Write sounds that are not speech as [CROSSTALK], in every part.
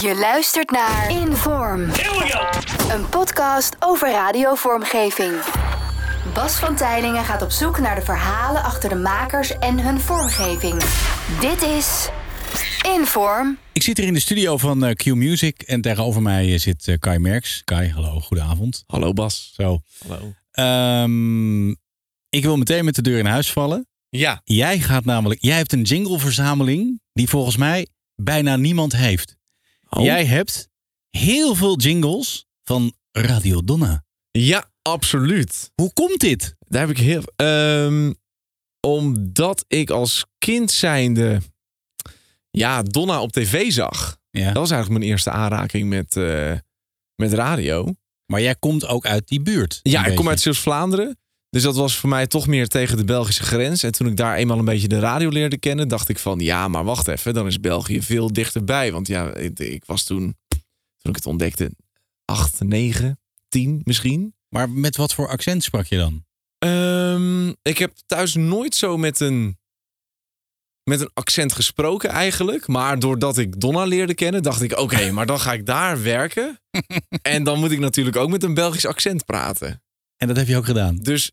Je luistert naar Inform. Een podcast over radiovormgeving. Bas van Tijlingen gaat op zoek naar de verhalen achter de makers en hun vormgeving. Dit is Inform. Ik zit hier in de studio van eh, Q Music en tegenover mij zit eh, Kai Merks. Kai, hallo, goedenavond. Hallo Bas. Zo. Hallo. Ehm, ik wil meteen met de deur in huis vallen. Ja. Jij gaat namelijk, jij hebt een jingleverzameling die volgens mij bijna niemand heeft. Oh. Jij hebt heel veel jingles van Radio Donna. Ja, absoluut. Hoe komt dit? Daar heb ik heel. Ehm, omdat ik als kind zijnde. Ja, Donna op tv zag. Ja. Dat was eigenlijk mijn eerste aanraking met, eh, met radio. Maar jij komt ook uit die buurt. Ja, ik kom uit Zeeuws-Vlaanderen. Dus dat was voor mij toch meer tegen de Belgische grens. En toen ik daar eenmaal een beetje de radio leerde kennen, dacht ik van ja, maar wacht even, dan is België veel dichterbij. Want ja, ik, ik was toen, toen ik het ontdekte, 8, 9, 10 misschien. Maar met wat voor accent sprak je dan? Ehm, ik heb thuis nooit zo met een, met een accent gesproken eigenlijk. Maar doordat ik Donna leerde kennen, dacht ik... oké, [LAUGHS] maar dan ga ik daar werken. [LAUGHS] en dan moet ik natuurlijk ook met een Belgisch accent praten. En dat heb je ook gedaan. Dus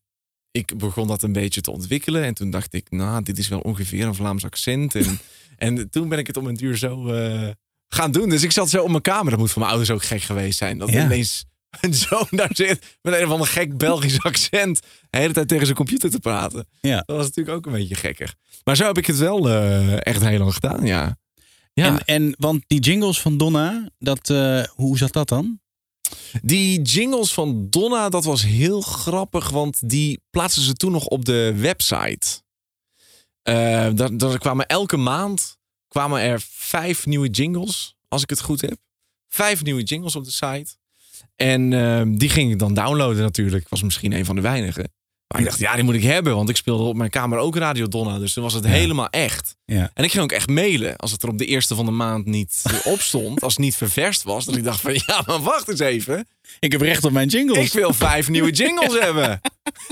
ik begon dat een beetje te ontwikkelen. En toen dacht ik, nou, dit is wel ongeveer een Vlaams accent. En, [LAUGHS] en toen ben ik het om een duur zo eh, gaan doen. Dus ik zat zo op mijn kamer. Dat moet voor mijn ouders ook gek geweest zijn. Dat Ja. ineens een [LAUGHS] zoon daar zit met een of ander gek Belgisch [LAUGHS] accent. De hele tijd tegen zijn computer te praten. Ja. Dat was natuurlijk ook een beetje gekker. Maar zo heb ik het wel eh, echt heel lang gedaan, ja. Ja, En, en want die jingles van Donna, dat, eh, hoe zat dat dan? Die jingles van Donna, dat was heel grappig. Want die plaatsten ze toen nog op de website. Eh daar, kwamen elke maand kwamen er vijf nieuwe jingles, als ik het goed heb. Vijf nieuwe jingles op de site. En ehm, die ging ik dan downloaden natuurlijk. Was misschien een van de weinigen. Maar ik dacht, ja, die moet ik hebben. Want ik speelde op mijn kamer ook Radio Donna. Dus toen was het helemaal echt. Ja. En ik ging ook echt mailen als het er op de eerste van de maand niet [LAUGHS] op stond. Als het niet ververst was. Dat ik dacht van, ja, maar wacht eens even. Ik heb recht op mijn jingles. Ik wil vijf nieuwe jingles [LAUGHS] hebben.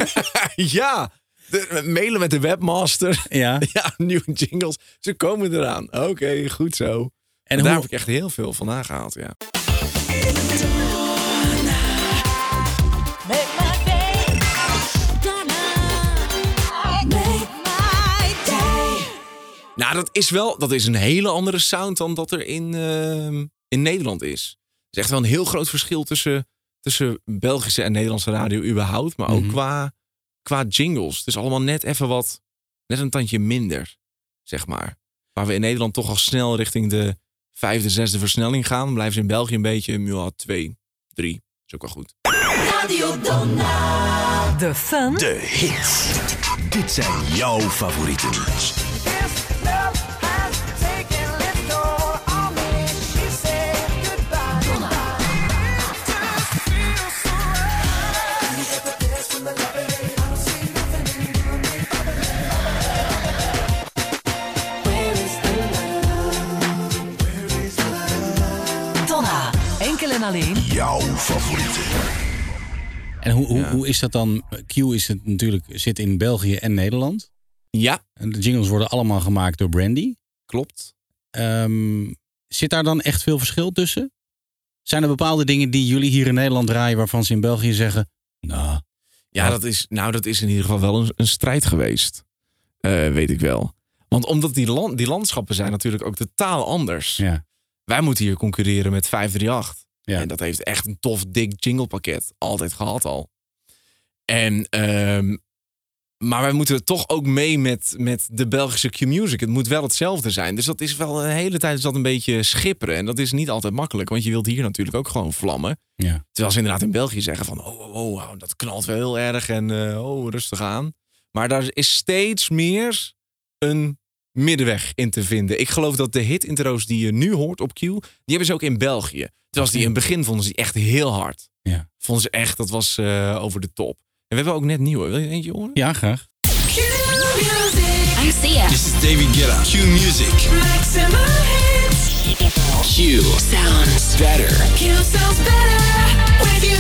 [LAUGHS] ja, de, mailen met de webmaster. Ja. Ja, nieuwe jingles. Ze komen eraan. Oké, goed zo. En En daar hoe, heb ik echt heel veel van aangehaald, ja. Nou, dat is wel dat is een hele andere sound dan dat er in, ehm, in Nederland is. Het is echt wel een heel groot verschil tussen, tussen Belgische en Nederlandse radio überhaupt. Maar ook Mhm. qua, qua jingles. Het is allemaal net even wat, net een tandje minder, zeg maar. Waar we in Nederland toch al snel richting de vijfde, zesde versnelling gaan, blijven ze in België een beetje, ja, twee, drie. Is ook wel goed. Radio Donna. De fun De hits. Dit zijn jouw favorieten. En alleen Jouw favorieten. en hoe, hoe, Ja. hoe is dat dan? Q is het natuurlijk, zit in België en Nederland. Ja, En de jingles worden allemaal gemaakt door Brandy. klopt. Ehm, zit daar dan echt veel verschil tussen? Zijn er bepaalde dingen die jullie hier in Nederland draaien waarvan ze in België zeggen, nou, Ja, dat is, nou, dat is in ieder geval wel een, een strijd geweest. Eh, weet ik wel. Want omdat die, land, die landschappen zijn natuurlijk ook totaal anders. ja, Wij moeten hier concurreren met 538. Ja. En dat heeft echt een tof, dik jinglepakket. Altijd gehad al. En, ehm, maar wij moeten toch ook mee met, met de Belgische Q-music. Het moet wel hetzelfde zijn. Dus dat is wel een hele tijd is dat een beetje schipperen. En dat is niet altijd makkelijk. Want je wilt hier natuurlijk ook gewoon vlammen. ja. Terwijl ze inderdaad in België zeggen van... oh, oh, oh dat knalt wel heel erg en eh, oh, rustig aan. Maar daar is steeds meer een middenweg in te vinden. Ik geloof dat de hit-intro's die je nu hoort op Q... die hebben ze ook in België. Terwijl ze die in het begin vonden ze die echt heel hard. Ja. Vonden ze echt, dat was eh, over de top. En we hebben ook net nieuwe. Wil je eentje horen? ja, graag. I'm Sia. This is David Guetta. Q Music. Maximum hits. Q. Sounds. Better. Q sounds better with you.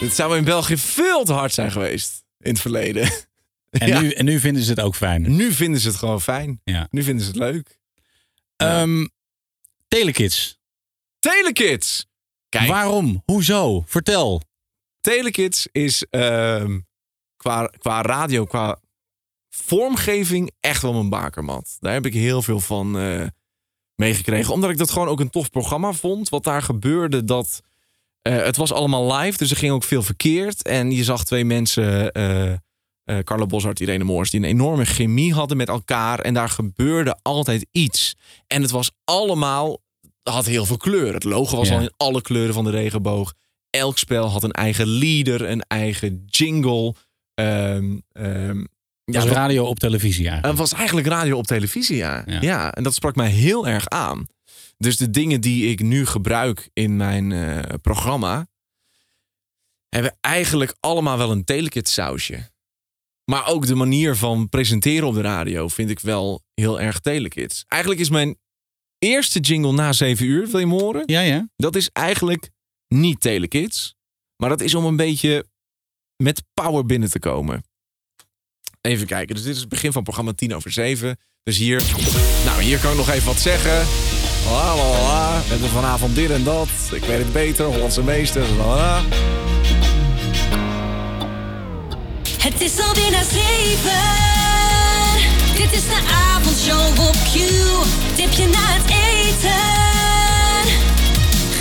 Het zou in België veel te hard zijn geweest in het verleden. En, Ja. nu, en nu vinden ze het ook fijn. Nu vinden ze het gewoon fijn. Ja. Nu vinden ze het leuk. Ehm, Telekids. Telekids! Kijk, Waarom? Hoezo? Vertel. Telekids is ehm, qua, qua radio, qua vormgeving echt wel mijn bakermat. Daar heb ik heel veel van eh, meegekregen. Omdat ik dat gewoon ook een tof programma vond. Wat daar gebeurde, dat... eh, het was allemaal live, dus er ging ook veel verkeerd. En je zag twee mensen, eh Carlo Boshart, Irene Moors... die een enorme chemie hadden met elkaar. En daar gebeurde altijd iets. En het was allemaal... had heel veel kleur. Het logo was Ja. al in alle kleuren van de regenboog. Elk spel had een eigen leader, een eigen jingle. Ja, ja, wat- radio op televisie eigenlijk. het was eigenlijk radio op televisie, ja. Ja. ja. en dat sprak mij heel erg aan. Dus de dingen die ik nu gebruik in mijn eh, programma... hebben eigenlijk allemaal wel een telekit sausje. Maar ook de manier van presenteren op de radio vind ik wel heel erg telekids. Eigenlijk is mijn eerste jingle na 7 uur, wil je hem horen? Ja, ja. Dat is eigenlijk niet telekids. Maar dat is om een beetje met power binnen te komen. Even kijken. Dus dit is het begin van programma 10 over 7. Dus hier, nou hier kan ik nog even wat zeggen. La, la, la, la. We hebben vanavond dit en dat. Ik weet het beter. Hollandse meester. La, Het is alweer na zeven. Dit is de avondshow op Q. Tipje na het eten.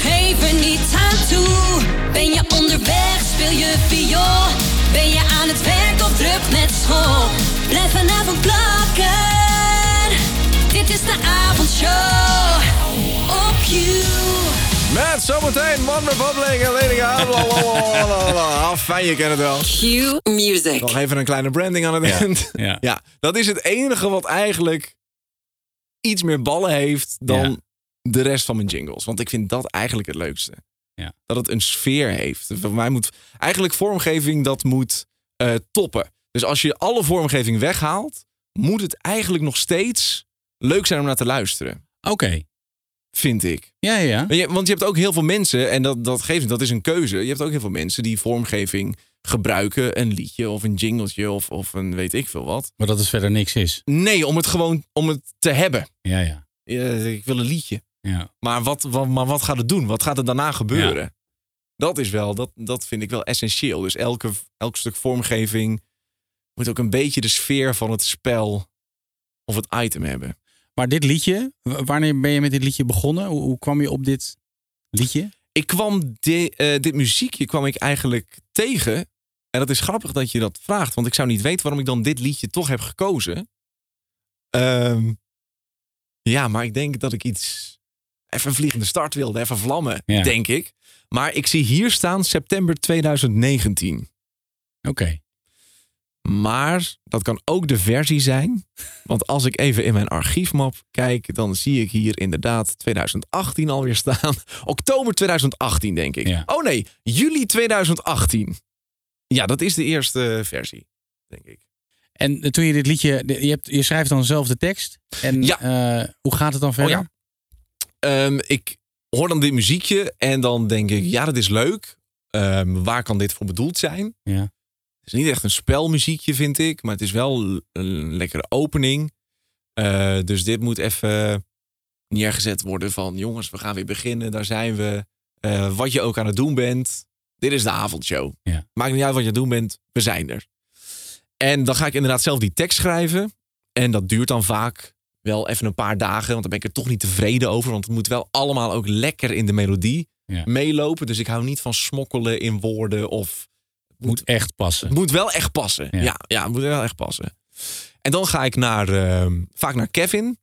Geef er niet aan toe. Ben je onderweg, speel je viool. Ben je aan het werk of druk met school? Blijf vanavond plakken. Dit is de avondshow op Q. Met zometeen One Republic en Lady Gaga. Ah, fijn, je kent het wel. Q Music. Nog even een kleine branding aan het Ja, eind. ja. [LAUGHS] ja, dat is het enige wat eigenlijk iets meer ballen heeft dan Ja. de rest van mijn jingles. Want ik vind dat eigenlijk het leukste. Ja. Dat het een sfeer heeft. Voor mij moet eigenlijk vormgeving dat moet eh, toppen. Dus als je alle vormgeving weghaalt, moet het eigenlijk nog steeds leuk zijn om naar te luisteren. Oké. Vind ik. Ja, ja, je- Want je hebt ook heel veel mensen, en dat, dat geeft dat is een keuze. Je hebt ook heel veel mensen die vormgeving gebruiken. Een liedje of een jingletje of, of een weet ik veel wat. Maar dat het verder niks is. Nee, om het gewoon om het te hebben. Ja, ja. Ik wil een liedje. ja. Maar wat, wat, maar wat gaat het doen? Wat gaat er daarna gebeuren? Dat is wel, dat, dat vind ik wel essentieel. Dus elke, elk stuk vormgeving moet ook een beetje de sfeer van het spel of het item hebben. Maar dit liedje, wanneer ben je met dit liedje begonnen? Hoe, hoe kwam je op dit liedje? ik kwam eh, dit muziekje kwam ik eigenlijk tegen. En dat is grappig dat je dat vraagt, want ik zou niet weten waarom ik dan dit liedje toch heb gekozen. Ehm, ja, maar ik denk dat ik iets. Even een vliegende start wilde, even vlammen, Ja. denk ik. Maar ik zie hier staan september 2019. Oké. Maar dat kan ook de versie zijn. Want als ik even in mijn archiefmap kijk, dan zie ik hier inderdaad 2018 alweer staan. [LAUGHS] Oktober 2018, denk ik. Ja. Oh nee, juli 2018. Ja, dat is de eerste versie, denk ik. En eh, toen je dit liedje, je, hebt, je schrijft dan zelf de tekst. En Ja. eh, hoe gaat het dan verder? ja. Ehm, ik hoor dan dit muziekje en dan denk ik, ja, dat is leuk. Ehm, waar kan dit voor bedoeld zijn? Ja. Het is niet echt een spelmuziekje, vind ik. Maar het is wel een lekkere opening. Eh, dus dit moet even neergezet worden van... jongens, we gaan weer beginnen. Daar zijn we. Eh, wat je ook aan het doen bent. Dit is de avondshow. Ja. Maakt niet uit wat je aan het doen bent. We zijn er. En dan ga ik inderdaad zelf die tekst schrijven. En dat duurt dan vaak wel even een paar dagen. Want dan ben ik er toch niet tevreden over. Want het moet wel allemaal ook lekker in de melodie Ja. meelopen. Dus ik hou niet van smokkelen in woorden of Moet echt passen. het moet wel echt passen. Ja. Ja, ja, het moet wel echt passen. En dan ga ik naar, ehm, vaak naar Kevin,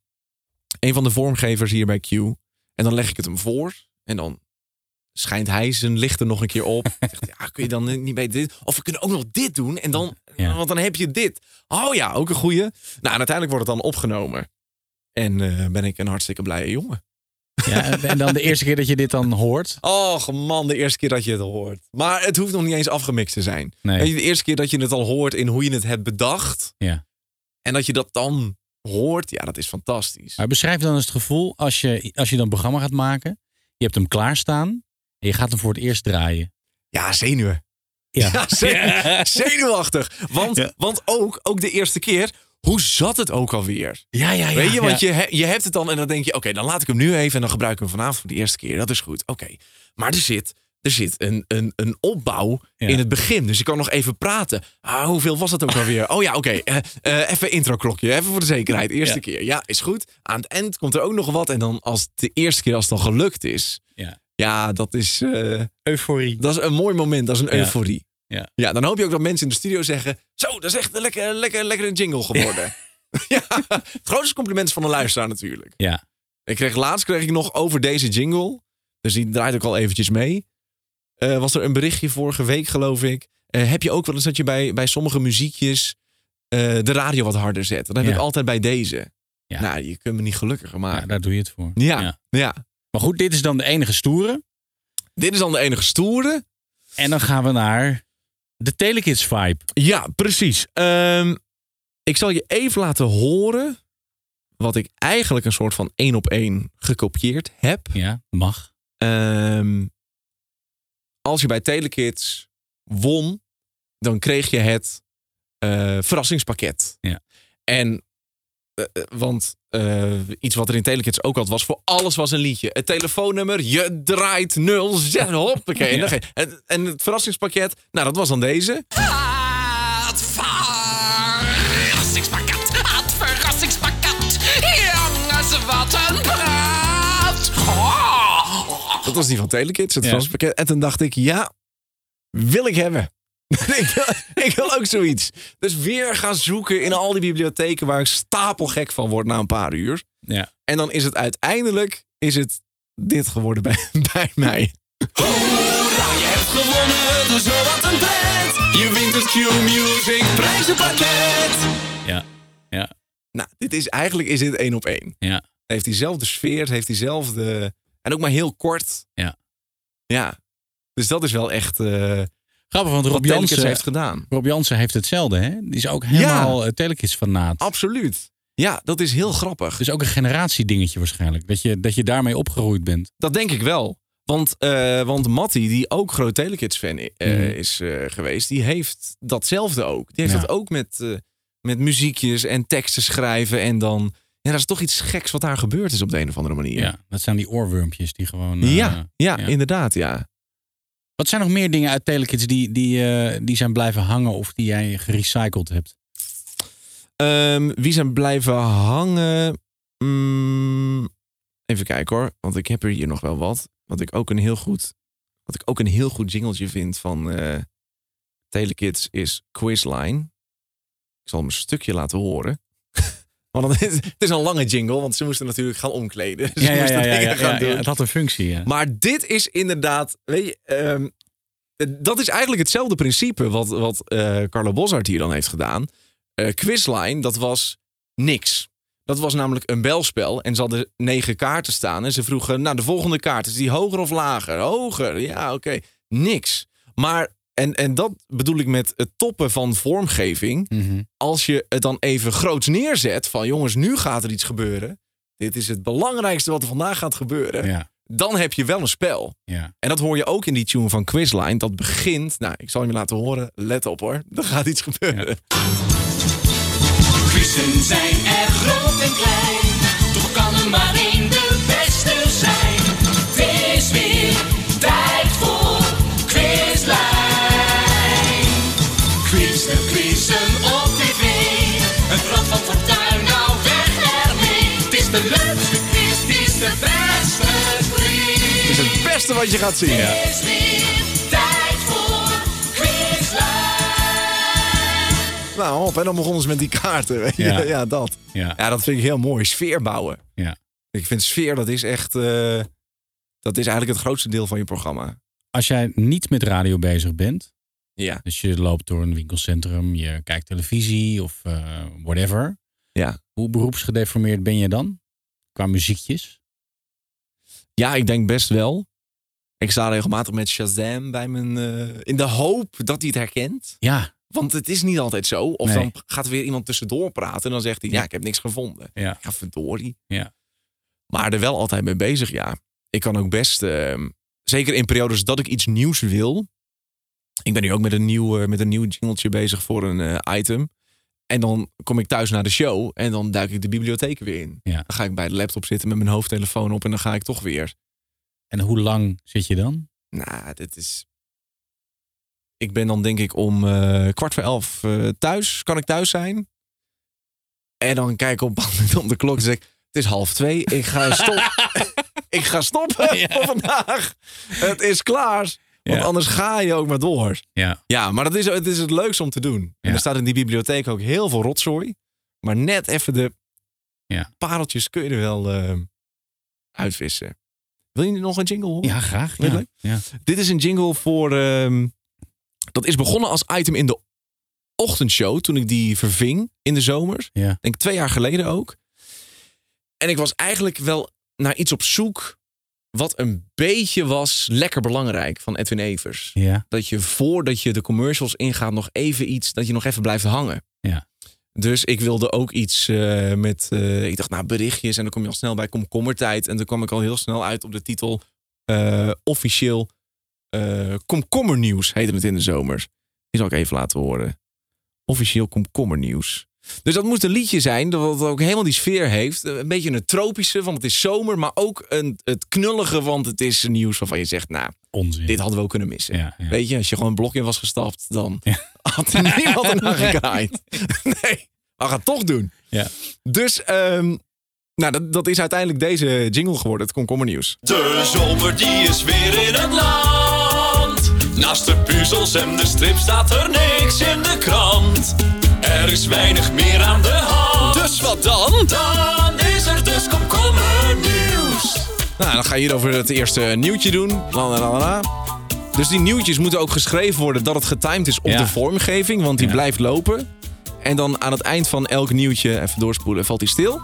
een van de vormgevers hier bij Q. En dan leg ik het hem voor. En dan schijnt hij zijn licht er nog een keer op. [LAUGHS] Zegt, ja, kun je dan niet beter dit? Of we kunnen ook nog dit doen. En dan, Ja. want dan heb je dit. Oh ja, ook een goeie. Nou, en uiteindelijk wordt het dan opgenomen. En eh, ben ik een hartstikke blije jongen. Ja, en- en dan de eerste keer dat je dit dan hoort. Och man, de eerste keer dat je het hoort. Maar het hoeft nog niet eens afgemixt te zijn. Nee. Weet je, de eerste keer dat je het al hoort in hoe je het hebt bedacht. Ja. En dat je dat dan hoort, ja, dat is fantastisch. Maar beschrijf dan eens het gevoel als je, als je dan een programma gaat maken. Je hebt hem klaarstaan. En je gaat hem voor het eerst draaien. Ja, zenuwen. Ja. [LAUGHS] Ja, zenuw- [LAUGHS] zenuwachtig. Want, Ja. want ook, ook de eerste keer, hoe zat het ook alweer? Ja, ja, Weet je, want je, je hebt het dan en dan denk je, oké, dan laat ik hem nu even en dan gebruik ik hem vanavond voor de eerste keer. Dat is goed, oké. Maar er zit, er zit een, een, een opbouw Ja. in het begin, dus je kan nog even praten. Ah, hoeveel was het ook alweer? Oh ja, oké, eh, eh, even intro-klokje, even voor de zekerheid, eerste Ja. keer. Ja, is goed. Aan het eind komt er ook nog wat en dan als de eerste keer als het dan gelukt is, Ja. ja, dat is, eh, Euforie. dat is een mooi moment, dat is een Ja. euforie. Ja. ja, dan hoop je ook dat mensen in de studio zeggen, zo, dat is echt een lekker, lekker, lekker een jingle geworden. [LAUGHS] [LAUGHS] Ja, het grootste compliment is van de luisteraar natuurlijk. Ja. Ik kreeg laatst kreeg ik nog over deze jingle. Dus die draait ook al eventjes mee. Eh, was er een berichtje vorige week, geloof ik. Eh, heb je ook wel eens dat je bij, bij sommige muziekjes eh, de radio wat harder zet? Dat heb Ja. ik altijd bij deze. Ja. Nou, je kunt me niet gelukkiger Ja, maken. daar doe je het voor. Ja, ja. Ja. Maar goed, dit is dan de enige stoere. Dit is dan de enige stoere. En dan gaan we naar de Telekids vibe. Ja, precies. Ehm, ik zal je even laten horen wat ik eigenlijk een soort van één op één gekopieerd heb. Ja, mag. Ehm, als je bij Telekids won, dan kreeg je het eh, verrassingspakket. Ja. En, want eh, iets wat er in Telekids ook had, was voor alles was een liedje. Het telefoonnummer, je draait 06, hoppakee. En, dan ge- en, en het verrassingspakket, nou dat was dan deze. Het verrassingspakket, het verrassingspakket. Jongens, wat een praat. Oh. Dat was die van Telekids, het Ja. verrassingspakket. En toen dacht ik, ja, wil ik hebben. Ik, wil, [LAUGHS] ik wil ook zoiets. Dus weer gaan zoeken in al die bibliotheken waar ik stapelgek van word na een paar uur. Ja. En dan is het uiteindelijk is het dit geworden bij, [LAUGHS] bij mij. Hoera, je hebt gewonnen, dus oh, wat een pret. Je wint het Q-Music prijzenpakket. Ja. Ja. Nou, dit is eigenlijk is dit één op één. Ja. Het heeft diezelfde sfeer, het heeft diezelfde... En ook maar heel kort. Ja. Ja. Dus dat is wel echt eh Grappig, want Rob Jansen, heeft gedaan. Rob Jansen heeft hetzelfde, hè? Die is ook helemaal ja. Telekids fanaat. Absoluut. Ja, dat is heel grappig. Dus ook een generatiedingetje waarschijnlijk. Dat je, dat je daarmee opgegroeid bent. Dat denk ik wel. Want, eh want Matty, die ook groot Telekids fan eh, Mhm. is eh, geweest, die heeft datzelfde ook. Die heeft Ja. dat ook met, eh, met muziekjes en teksten schrijven. En dan, ja, dat is toch iets geks wat daar gebeurd is op de een of andere manier. Ja. Dat zijn die oorwormpjes die gewoon... eh, ja, ja, ja. inderdaad, ja. Wat zijn nog meer dingen uit Telekids die, die, eh, die zijn blijven hangen of die jij gerecycled hebt? Ehm, wie zijn blijven hangen? Mm, even kijken hoor, want ik heb er hier nog wel wat. Wat ik ook een heel goed, wat ik ook een heel goed jingletje vind van eh Telekids is Quizline. Ik zal hem een stukje laten horen. Want het is, een lange jingle, want ze moesten natuurlijk gaan omkleden. [LAUGHS] Ze moesten dingen gaan doen. Het had een functie, ja. Maar dit is inderdaad, weet je, ehm, dat is eigenlijk hetzelfde principe wat, wat eh Carlo Boszhard hier dan heeft gedaan. Eh, Quizline, dat was niks. Dat was namelijk een belspel en ze hadden negen kaarten staan. En ze vroegen, nou de volgende kaart, is die hoger of lager? Hoger, ja oké. Niks. Maar, en, en dat bedoel ik met het toppen van vormgeving. Mhm. Als je het dan even groots neerzet van jongens, nu gaat er iets gebeuren. Dit is het belangrijkste wat er vandaag gaat gebeuren Ja, dan heb je wel een spel. ja. En dat hoor je ook in die tune van Quizline. Dat begint, nou, ik zal je laten horen. Let op hoor, er gaat iets gebeuren. Quizzen zijn er groot en klein. Toch kan er maar één Wat je gaat zien. Het is weer tijd voor Quizlijn. Nou, op, en dan begonnen ze met die kaarten. Ja. Ja. dat. ja. Ja, dat vind ik heel mooi. Sfeer bouwen. Ja. Ik vind sfeer, dat is echt... eh, dat is eigenlijk het grootste deel van je programma. Als jij niet met radio bezig bent, Ja. dus je loopt door een winkelcentrum, je kijkt televisie of eh, whatever. Ja. Hoe beroepsgedeformeerd ben je dan? Qua muziekjes? Ja, ik denk best wel. Ik sta regelmatig met Shazam bij mijn... eh, in de hoop dat hij het herkent. Ja, Want het is niet altijd zo. Of Nee. dan gaat er weer iemand tussendoor praten. En dan zegt hij, ja, ik heb niks gevonden. ja, Ja, verdorie. ja. Maar er wel altijd mee bezig, ja. Ik kan ook best, ehm, zeker in periodes dat ik iets nieuws wil. Ik ben nu ook met een nieuw, eh, met een nieuw jingletje bezig voor een eh, item. En dan kom ik thuis naar de show en dan duik ik de bibliotheek weer in. Ja. Dan ga ik bij de laptop zitten met mijn hoofdtelefoon op en dan ga ik toch weer. En hoe lang zit je dan? Nou, dit is. Ik ben dan denk ik om eh, kwart voor elf eh, thuis. Kan ik thuis zijn? En dan kijk ik op, op de klok en zeg ik, het is half twee. Ik ga, [LAUGHS] stop, ik ga stoppen Ja. voor vandaag. Het is klaar. Want Ja. anders ga je ook maar door. Ja. Ja, maar dat is, het is het leukste om te doen. En er staat in die bibliotheek ook heel veel rotzooi. Maar net even de Ja. pareltjes kun je er wel eh, uitvissen. Wil je nog een jingle horen? Ja, graag. Ja. Dit is een jingle voor. ehm, dat is begonnen als item in de ochtendshow. Toen ik die verving in de zomers. Ja. Denk twee jaar geleden ook. En ik was eigenlijk wel naar iets op zoek. Wat een beetje was lekker belangrijk van Edwin Evers. Ja. Dat je voordat je de commercials ingaat nog even iets. Dat je nog even blijft hangen. Ja. Dus ik wilde ook iets eh, met. eh, ik dacht, nou, berichtjes. En dan kom je al snel bij komkommertijd. En dan kwam ik al heel snel uit op de titel. eh, officieel komkommernieuws heette het in de zomers. Die zal ik even laten horen. Officieel komkommernieuws. Dus dat moest een liedje zijn dat ook helemaal die sfeer heeft. Een beetje een tropische, want het is zomer. Maar ook een, het knullige, want het is nieuws waarvan je zegt... nou, Onzin. dit hadden we ook kunnen missen. Ja, ja. Weet je, als je gewoon een blok in was gestapt... dan Ja. [LAUGHS] had er niemand ernaar gekaaid. [LAUGHS] Nee, we gaan het toch doen. Ja. Dus, ehm, nou, dat, dat is uiteindelijk deze jingle geworden. Het komkommernieuws. De zomer die is weer in het land. Naast de puzzels en de strip staat er niks in de krant. Er is weinig meer aan de hand. Dus wat dan? Dan is er dus komkommernieuws. Nou, dan ga je hier over het eerste nieuwtje doen. La, la, la, la. Dus die nieuwtjes moeten ook geschreven worden dat het getimed is op Ja. de vormgeving, want die Ja. blijft lopen. En dan aan het eind van elk nieuwtje, even doorspoelen, valt hij stil.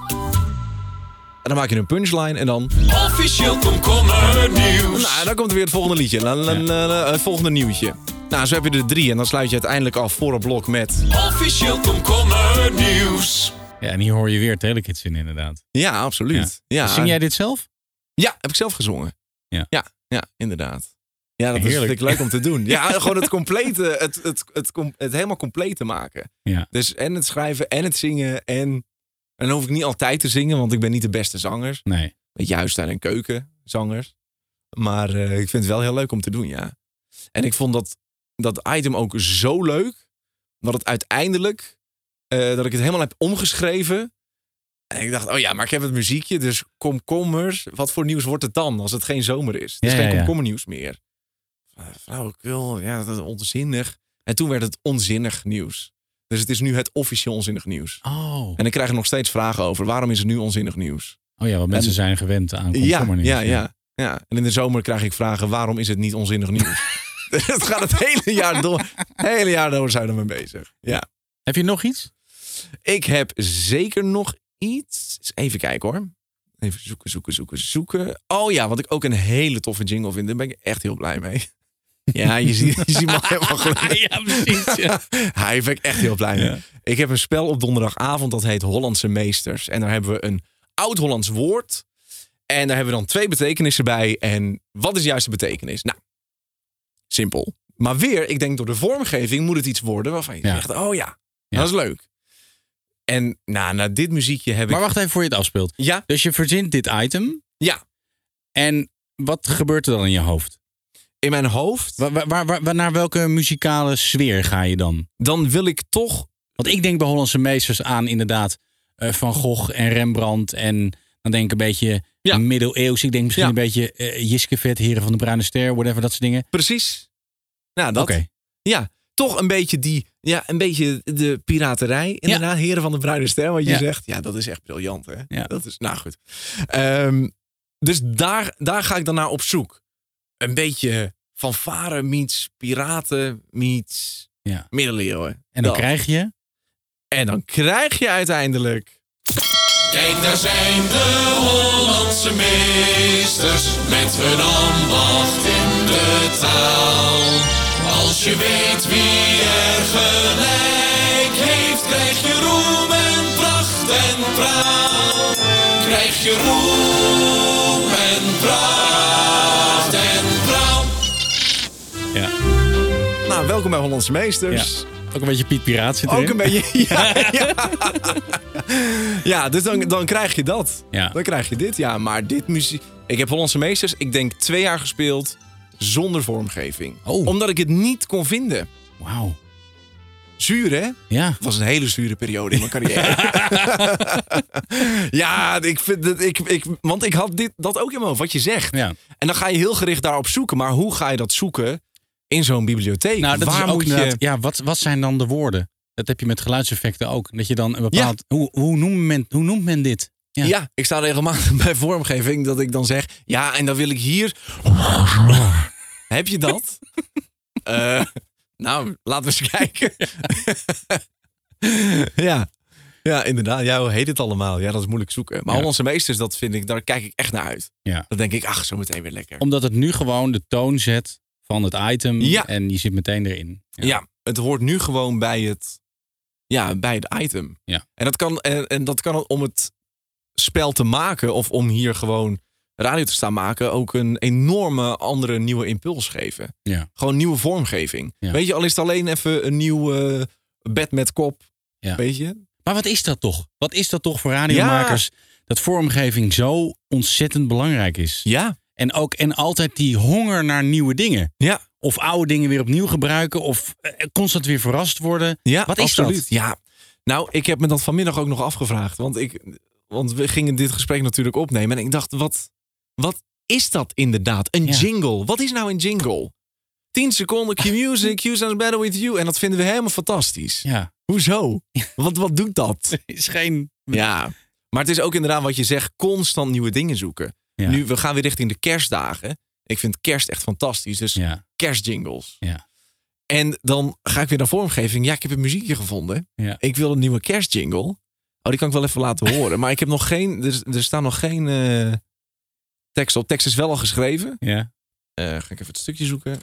En dan maak je een punchline en dan... Officieel komkommernieuws. Nou, dan komt er weer het volgende liedje. La, la, la, la, het volgende nieuwtje. Nou, zo heb je er drie en dan sluit je uiteindelijk af voor een blok met... Officieel komkommernieuws. Ja, en hier hoor je weer telekids in, inderdaad. Ja, absoluut. Ja. Zing jij dit zelf? Ja, heb ik zelf gezongen. Ja. Ja, ja inderdaad. Ja, dat is, Heerlijk. vind ik leuk om te doen. Ja, [LAUGHS] gewoon het complete, het, het, het, het helemaal compleet te maken. Ja. Dus en het schrijven en het zingen en... En dan hoef ik niet altijd te zingen, want ik ben niet de beste zanger. Nee. Met juist en keukenzangers. Maar eh, ik vind het wel heel leuk om te doen, ja. En ik vond dat, dat item ook zo leuk. Dat het uiteindelijk... eh, dat ik het helemaal heb omgeschreven. En ik dacht, oh ja, maar ik heb het muziekje. Dus komkommers. Wat voor nieuws wordt het dan als het geen zomer is? Het is Ja, geen ja, komkommernieuws meer. Flauwekul, ja, dat is onzinnig. En toen werd het onzinnig nieuws. Dus het is nu het officieel onzinnig nieuws. Oh. En ik krijg er nog steeds vragen over. Waarom is het nu onzinnig nieuws? Oh ja, want mensen En- zijn gewend aan Ja, komkommernieuws. ja, ja, ja. En in de zomer krijg ik vragen: waarom is het niet onzinnig nieuws? [LAUGHS] [LAUGHS] Het gaat het hele jaar door. Het hele jaar door zijn we ermee bezig. Ja. Heb je nog iets? Ik heb zeker nog iets. Even kijken hoor. Even zoeken, zoeken, zoeken, zoeken. Oh ja, wat ik ook een hele toffe jingle vind. Daar ben ik echt heel blij mee. Ja, je ziet, je ziet me al helemaal [LAUGHS] gelijk. ja, precies. Ja. [LAUGHS] Hij ben ik echt heel blij mee. Ja. Ik heb een spel op donderdagavond dat heet Hollandse Meesters. En daar hebben we een oud-Hollands woord. En daar hebben we dan twee betekenissen bij. En wat is de juiste betekenis? Nou, simpel. Maar weer, ik denk door de vormgeving moet het iets worden waarvan je Ja. zegt, oh ja, Ja. dat is leuk. En nou, na dit muziekje heb Maar ik... wacht even voor je het afspeelt. Ja, Dus je verzint dit item. ja. En wat gebeurt er dan in je hoofd? In mijn hoofd, Waar, waar, waar- waar- naar welke muzikale sfeer ga je dan? dan wil ik toch... Want ik denk bij Hollandse meesters aan inderdaad eh, Van Gogh en Rembrandt. En dan denk ik een beetje Ja. middeleeuws. Ik denk misschien Ja. een beetje eh Jiskevet, Heren van de Bruine Ster, whatever, dat soort dingen. Precies. Nou, dat. Ja, toch een beetje die, ja, een beetje de piraterij. Inderdaad, heren van de bruine ster, wat je Ja. zegt. Ja, dat is echt briljant, hè? Ja. Dat is, nou goed. Ehm, dus daar, daar ga ik dan naar op zoek. Een beetje fanfare meets piraten meets Ja. middeleeuwen. En dan Dat. krijg je... en dan krijg je uiteindelijk... Kijk, daar zijn de Hollandse meesters met hun ambacht in de taal. Als je weet wie er gelijk heeft, krijg je roem en pracht en praal. Krijg je roem en pracht en praal. Ja. Nou, welkom bij Hollandse Meesters. Ook een beetje Piet Piraat zit erin. Ook een beetje. [LAUGHS] Ja, ja. ja dus dan, dan krijg je dat. Ja. Dan krijg je dit. Ja, maar dit muziek. Ik heb Hollandse Meesters, ik denk twee jaar gespeeld zonder vormgeving. Oh. Omdat ik het niet kon vinden. Wauw. Zuur, hè? Ja. Het was een hele zure periode in mijn carrière. [LAUGHS] ja, ik vind het. Ik, ik, want ik had dit, dat ook in mijn hoofd, wat je zegt. ja. En dan ga je heel gericht daarop zoeken. Maar hoe ga je dat zoeken in zo'n bibliotheek? Nou, dat Waar is ook moet je. Ja, wat, wat zijn dan de woorden? Dat heb je met geluidseffecten ook. Dat je dan een bepaald... Hoe, hoe, noemt men, hoe noemt men dit? Ja. Ja. ik sta regelmatig [LAUGHS] bij vormgeving dat ik dan zeg... Ja, en dan wil ik hier... [LAUGHS] Heb je dat? [LAUGHS] Eh, nou, laten we eens kijken. ja. ja, inderdaad. Ja, hoe heet het allemaal? Ja, dat is moeilijk zoeken. Maar Ja. Hollandse Meesters, dat vind ik, daar kijk ik echt naar uit. Ja. Dan denk ik, ach, zo meteen weer lekker. Omdat het nu gewoon de toon zet van het item. Ja. En je zit meteen erin. Ja. het hoort nu gewoon bij het, ja, bij het item. Ja. En, dat kan, en, en dat kan om het spel te maken of om hier gewoon radio te staan maken ook een enorme andere nieuwe impuls geven. Ja. Gewoon nieuwe vormgeving. Ja. Weet je, al is het alleen even een nieuw eh, bed met kop. Ja. Weet je? Maar wat is dat toch? Wat is dat toch voor radiomakers? Dat vormgeving zo ontzettend belangrijk is. Ja. En ook en altijd die honger naar nieuwe dingen. Ja. Of oude dingen weer opnieuw gebruiken. Of eh, constant weer verrast worden. Ja, Wat is absoluut. dat? Ja. Nou, ik heb me dat vanmiddag ook nog afgevraagd. Want, ik, want we gingen dit gesprek natuurlijk opnemen. En ik dacht, wat, wat is dat inderdaad? Een Ja. jingle. Wat is nou een jingle? 10 seconden, Q-music, [LAUGHS] Q sounds better with you. En dat vinden we helemaal fantastisch. Ja. Hoezo? Wat, wat doet dat? [LAUGHS] Is geen... Ja. Maar het is ook inderdaad wat je zegt, constant nieuwe dingen zoeken. Ja. Nu, we gaan weer richting de kerstdagen. Ik vind kerst echt fantastisch. Dus Ja. kerstjingles. Ja. En dan ga ik weer naar vormgeving. Ja, ik heb een muziekje gevonden. Ja. Ik wil een nieuwe kerstjingle. Oh, die kan ik wel even laten [LAUGHS] horen. Maar ik heb nog geen. Er, er staan nog geen eh, tekst op. Tekst is wel al geschreven. Ja. Eh, ga ik even het stukje zoeken.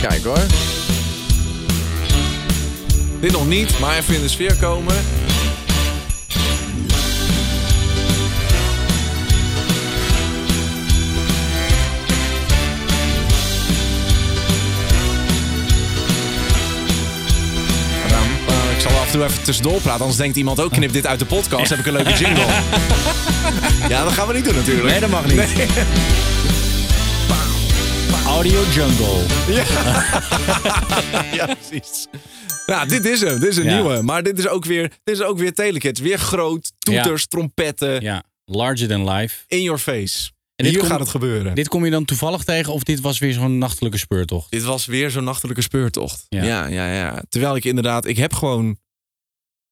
Kijk hoor. Dit nog niet, maar even in de sfeer komen. Ik zal af en toe even tussendoor praten, anders denkt iemand ook knip dit uit de podcast. Heb ik een leuke jingle. [LAUGHS] ja, dat gaan we niet doen natuurlijk. Nee, dat mag niet. Nee. Audio Jungle. [LAUGHS] ja, precies. Ja, dit is hem. Dit is een Ja. nieuwe. Maar dit is ook weer, dit is ook weer Telekids. Weer groot. Toeters, trompetten. Ja. Larger than life. In your face. En dit hier gaat het gebeuren. Dit, Dit kom je dan toevallig tegen of dit was weer zo'n nachtelijke speurtocht? was weer zo'n nachtelijke speurtocht. Ja. Ja. Ja, ja, Terwijl ik inderdaad, ik heb gewoon.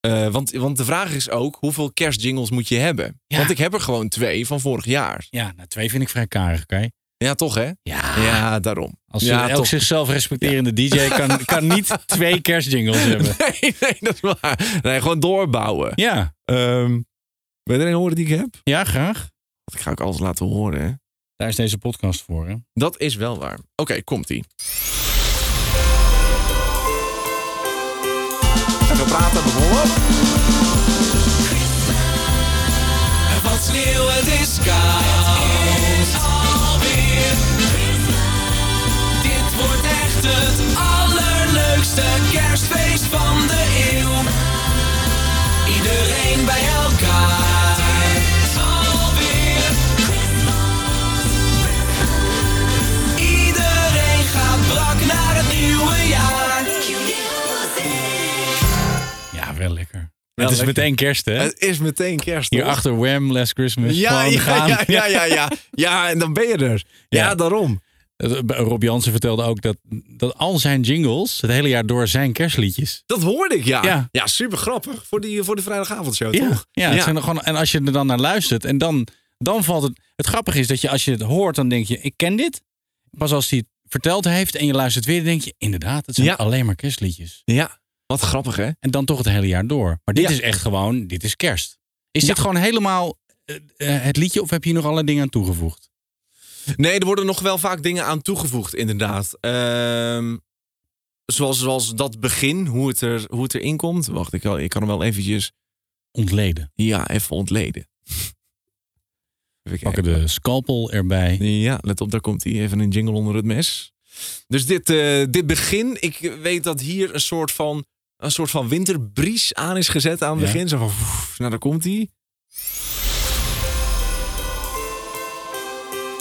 eh, want, want de vraag is ook, hoeveel kerstjingles moet je hebben? Want ik heb er gewoon twee van vorig jaar. Ja, nou, twee vind ik vrij karig, oké? Ja, toch hè? Ja. Ja, daarom. Als ja, elk toch. zichzelf respecterende DJ kan, [LAUGHS] kan niet twee kerstjingles hebben. Nee, nee, dat is waar. Nee, gewoon doorbouwen. Ja, Ehm wil je er een horen die ik heb? ja graag. Dat ga ik alles laten horen. Hè? Daar is deze podcast voor, hè? Dat is wel waar. Oké, komt-ie. Even praten, bijvoorbeeld. Er valt sneeuw, het is koud. Het is lekker. meteen kerst, hè? Het is meteen kerst. Hier achter Wham! Last Christmas. Ja, ja, gaan. ja, ja, [LAUGHS] ja, ja. Ja, en dan ben je er. Ja, Ja. daarom. Eh, Rob Jansen vertelde ook dat, dat al zijn jingles het hele jaar door zijn kerstliedjes. Dat hoorde ik, ja. Ja. Ja, super grappig. Voor, die, voor de vrijdagavondshow, Ja, toch? ja, het zijn er gewoon, en als je er dan naar luistert en dan, dan valt het... Het grappige is dat je als je het hoort, dan denk je, ik ken dit. Pas als hij het verteld heeft en je luistert weer, dan denk je, inderdaad, het zijn Ja. alleen maar kerstliedjes. Ja. Wat grappig, hè? En dan toch het hele jaar door. Maar dit Ja. is echt gewoon, dit is kerst. Is dit gewoon helemaal eh, eh, het liedje of heb je hier nog allerlei dingen aan toegevoegd? Nee, er worden nog wel vaak dingen aan toegevoegd, inderdaad. Ehm, zoals, zoals dat begin, hoe het, er, hoe het erin komt. Wacht, ik, ik kan hem wel eventjes... Ontleden. Ja, even ontleden. [LAUGHS] Even Pakken de scalpel erbij. Ja, let op, daar komt hij. Even een jingle onder het mes. Dus dit, eh, dit begin, ik weet dat hier een soort van, een soort van winterbries aan is gezet aan het Ja. begin. Zo van, nou daar komt hij.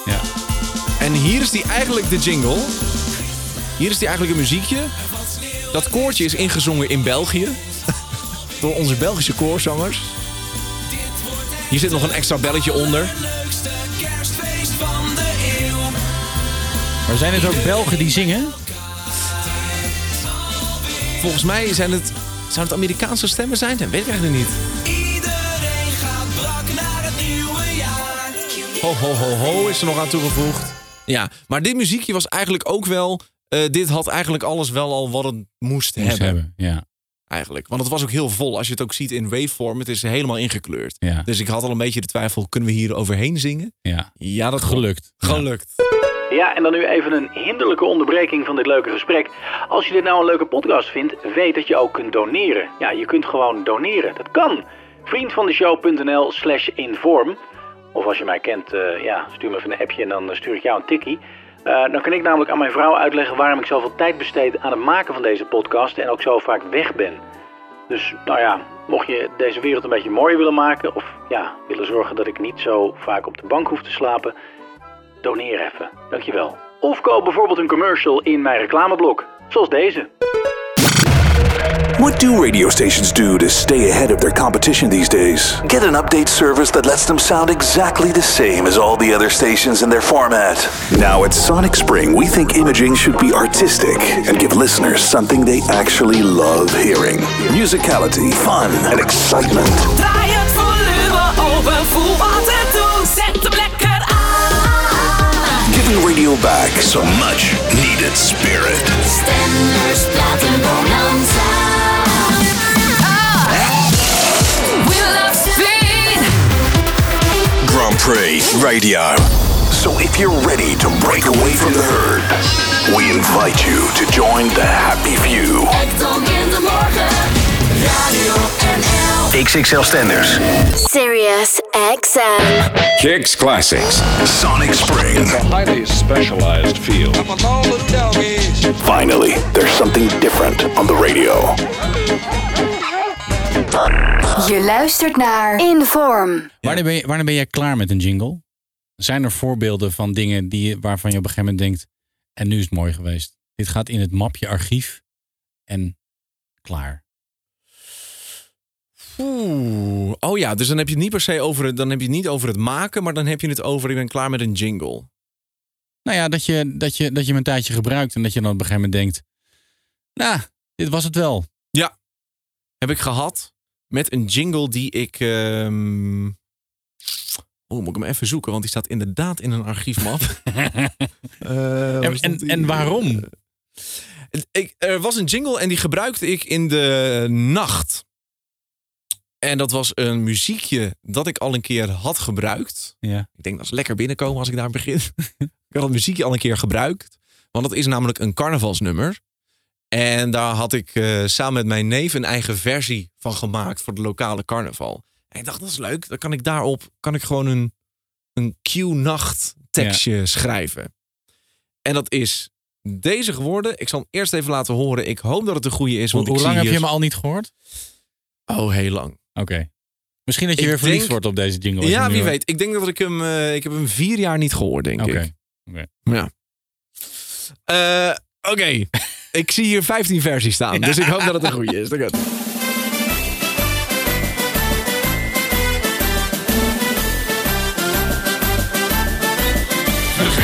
Ja. En hier is die eigenlijk de jingle. Hier is die eigenlijk een muziekje. Dat koortje is ingezongen in België. [LAUGHS] Door onze Belgische koorzangers. Hier zit nog een extra belletje onder. Maar zijn het ook Belgen die zingen? Volgens mij zijn het, zou het Amerikaanse stemmen zijn? Dat weet ik eigenlijk niet. Ho, ho, ho, ho is er nog aan toegevoegd. Ja, maar dit muziekje was eigenlijk ook wel... eh, dit had eigenlijk alles wel al wat het moest, Moest hebben, hebben. Ja. Eigenlijk. Want het was ook heel vol. Als je het ook ziet in waveform, het is helemaal ingekleurd. Ja. Dus ik had al een beetje de twijfel, kunnen we hier overheen zingen? ja. Ja, dat Gelukt. Gelukt. Ja, en dan nu even een hinderlijke onderbreking van dit leuke gesprek. Als je dit nou een leuke podcast vindt, weet dat je ook kunt doneren. Ja, je kunt gewoon doneren. Dat kan. Vriendvandeshow.nl slash inform. Of als je mij kent, eh, ja, stuur me even een appje en dan stuur ik jou een tikkie. Eh, dan kan ik namelijk aan mijn vrouw uitleggen waarom ik zoveel tijd besteed aan het maken van deze podcast en ook zo vaak weg ben. Dus nou ja, mocht je deze wereld een beetje mooier willen maken of ja, willen zorgen dat ik niet zo vaak op de bank hoef te slapen, Doneer even, dankjewel. Of koop bijvoorbeeld een commercial in mijn reclameblok, zoals deze. What do radio stations do to stay ahead of their competition these days? Get an update service that lets them sound exactly the same as all the other stations in their format. Now at Sonic Spring, we think imaging should be artistic and give listeners something they actually love hearing. Musicality, fun, and excitement. Aan. Radio back some much needed spirit. Stenders Platenbonanza. We love Spain. Grand Prix Radio. So if you're ready to break away from the herd, we invite you to join the happy few. Radio NL. XXL Stenders. Sirius XM. Kicks Classics. Sonic Spring. highly specialized field. Finally, there's something different on the radio. Je luistert naar Inform. Wanneer, ben je, wanneer ben jij klaar met een jingle? Zijn er voorbeelden van dingen die, waarvan je op een gegeven moment denkt... en nu is het mooi geweest. Dit gaat in het mapje archief en klaar. Oeh. Oh ja, dus dan heb je het niet per se over het, dan heb je het niet over het maken, maar dan heb je het over ik ben klaar met een jingle. Nou ja, dat je, dat, je, dat je hem een tijdje gebruikt... en dat je dan op een gegeven moment denkt... nou, dit was het wel. Ja, heb ik gehad met een jingle die ik. Oh, moet ik hem even zoeken, want die staat inderdaad in een archiefmap. [LAUGHS] Eh, en, en, en waarom? Ik, er was een jingle en die gebruikte ik in de nacht. En dat was een muziekje dat ik al een keer had gebruikt. Ja. Ik denk dat is lekker binnenkomen als ik daar begin. [LAUGHS] ik had dat muziekje al een keer gebruikt. Want dat is namelijk een carnavalsnummer. En daar had ik eh, samen met mijn neef een eigen versie van gemaakt voor de lokale carnaval. En ik dacht, dat is leuk. Dan kan ik daarop kan ik gewoon een, een Q-nacht tekstje schrijven. En dat is deze geworden. Ik zal hem eerst even laten horen. Ik hoop dat het een goede is. Hoe, Want hoe lang heb je hem al niet gehoord? Oh, heel lang. Oké. Misschien dat je Ik weer verliefd denk- wordt op deze jingle. Ja, wie weet. Ik denk dat ik hem... eh, ik heb hem vier jaar niet gehoord, denk ik. Oké. Ja. Eh, Oké. [LAUGHS] ik zie hier 15 versies staan. Dus ik hoop dat het een goede is. Dat gaat.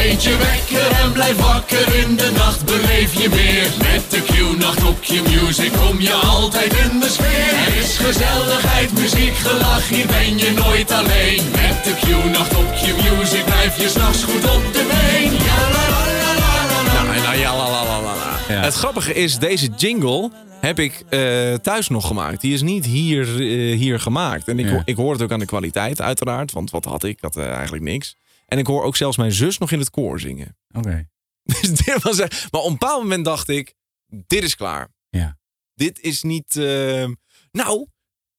Vergeet je wekker en blijf wakker in de nacht, beleef je meer. Met de Q-nacht op Q-music kom je altijd in de sfeer. Er is gezelligheid, muziek, gelach, hier ben je nooit alleen. Met de Q-nacht op Q-music blijf je s'nachts goed op de been. Ja, la, la, la, la, la, la. Ja, la, la, la, la, la. Ja. Het grappige is, deze jingle heb ik eh, thuis nog gemaakt. Die is niet hier, eh, hier gemaakt. En ik, Ja. hoor- ik hoor het ook aan de kwaliteit, uiteraard. Want wat had ik? Ik had eh, eigenlijk niks. En ik hoor ook zelfs mijn zus nog in het koor zingen. [LAUGHS] Oké. Dus dit was echt- maar op een bepaald moment dacht ik, dit is klaar. Ja. Dit is niet... eh, nou,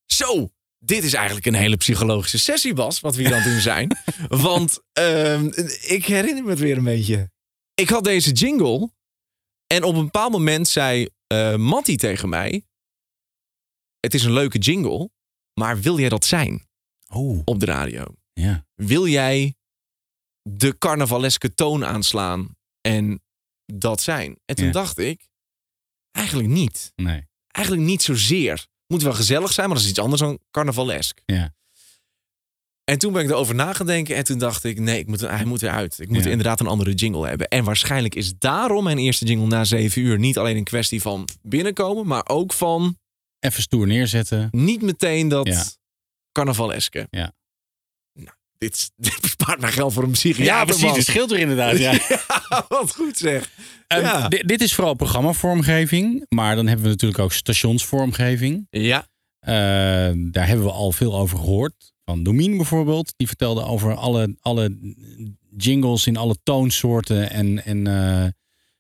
zo. dit is eigenlijk een hele psychologische sessie, Bas, wat we hier aan het doen zijn. [LAUGHS] Want ehm, ik herinner me het weer een beetje. Ik had deze jingle en op een bepaald moment zei eh Matty tegen mij... Het is een leuke jingle, maar wil jij dat zijn Oh, op de radio? ja. Wil jij de carnavaleske toon aanslaan en dat zijn? En toen Ja. dacht ik, eigenlijk niet. Nee. Eigenlijk niet zozeer. Moet wel gezellig zijn, maar dat is iets anders dan carnavalesk. Ja. En toen ben ik erover na gaan denken en toen dacht ik, nee, ik moet, hij moet eruit. Ik moet Ja. inderdaad een andere jingle hebben. En waarschijnlijk is daarom mijn eerste jingle na zeven uur niet alleen een kwestie van binnenkomen, maar ook van Even stoer neerzetten. niet meteen dat Ja. carnavaleske. Ja. Dit, [LAUGHS] dit bespaart mij geld voor een Ja, psychiater. precies. man. Het scheelt er inderdaad. [LAUGHS] Ja. Wat goed zeg. Ehm, Ja. di- dit is vooral programmavormgeving. Maar dan hebben we natuurlijk ook stationsvormgeving. Ja. Eh, daar hebben we al veel over gehoord. Van Domien bijvoorbeeld. Die vertelde over alle, alle jingles in alle toonsoorten. En, en eh,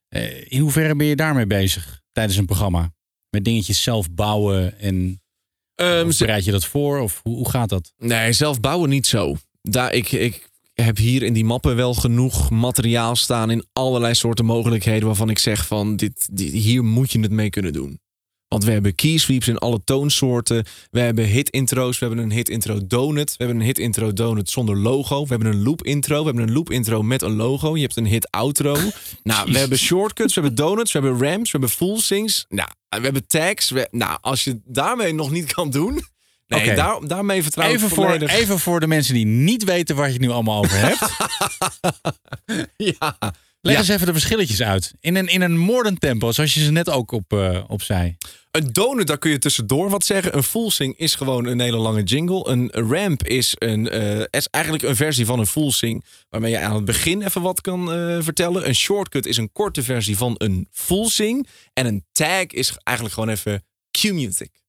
eh, in hoeverre ben je daarmee bezig tijdens een programma? Met dingetjes zelf bouwen en Ehm, bereid je dat voor? Of hoe, hoe gaat dat? nee, zelf bouwen niet zo. Daar, ik, ik heb hier in die mappen wel genoeg materiaal staan in allerlei soorten mogelijkheden waarvan ik zeg van dit, dit, hier moet je het mee kunnen doen. Want we hebben key sweeps in alle toonsoorten. We hebben hit intro's. We hebben een hit intro donut. We hebben een hit intro donut zonder logo. We hebben een loop intro. We hebben een loop intro met een logo. Je hebt een hit outro. nou, we hebben shortcuts. We hebben donuts. We hebben ramps. We hebben full sings. Nou, we hebben tags. We- nou, als je daarmee nog niet kan doen. Nee, daar, daarmee vertrouw ik Even voor, volledig. even voor de mensen die niet weten waar je het nu allemaal over hebt. [LAUGHS] Ja. Leg Ja. eens even de verschilletjes uit. In een, in een moordend tempo, zoals je ze net ook op, eh, op zei. Een donut, daar kun je tussendoor wat zeggen. Een full sing is gewoon een hele lange jingle. Een ramp is, een, eh, is eigenlijk een versie van een full sing. Waarmee je aan het begin even wat kan eh, vertellen. Een shortcut is een korte versie van een full sing. En een tag is eigenlijk gewoon even cue music. Ja.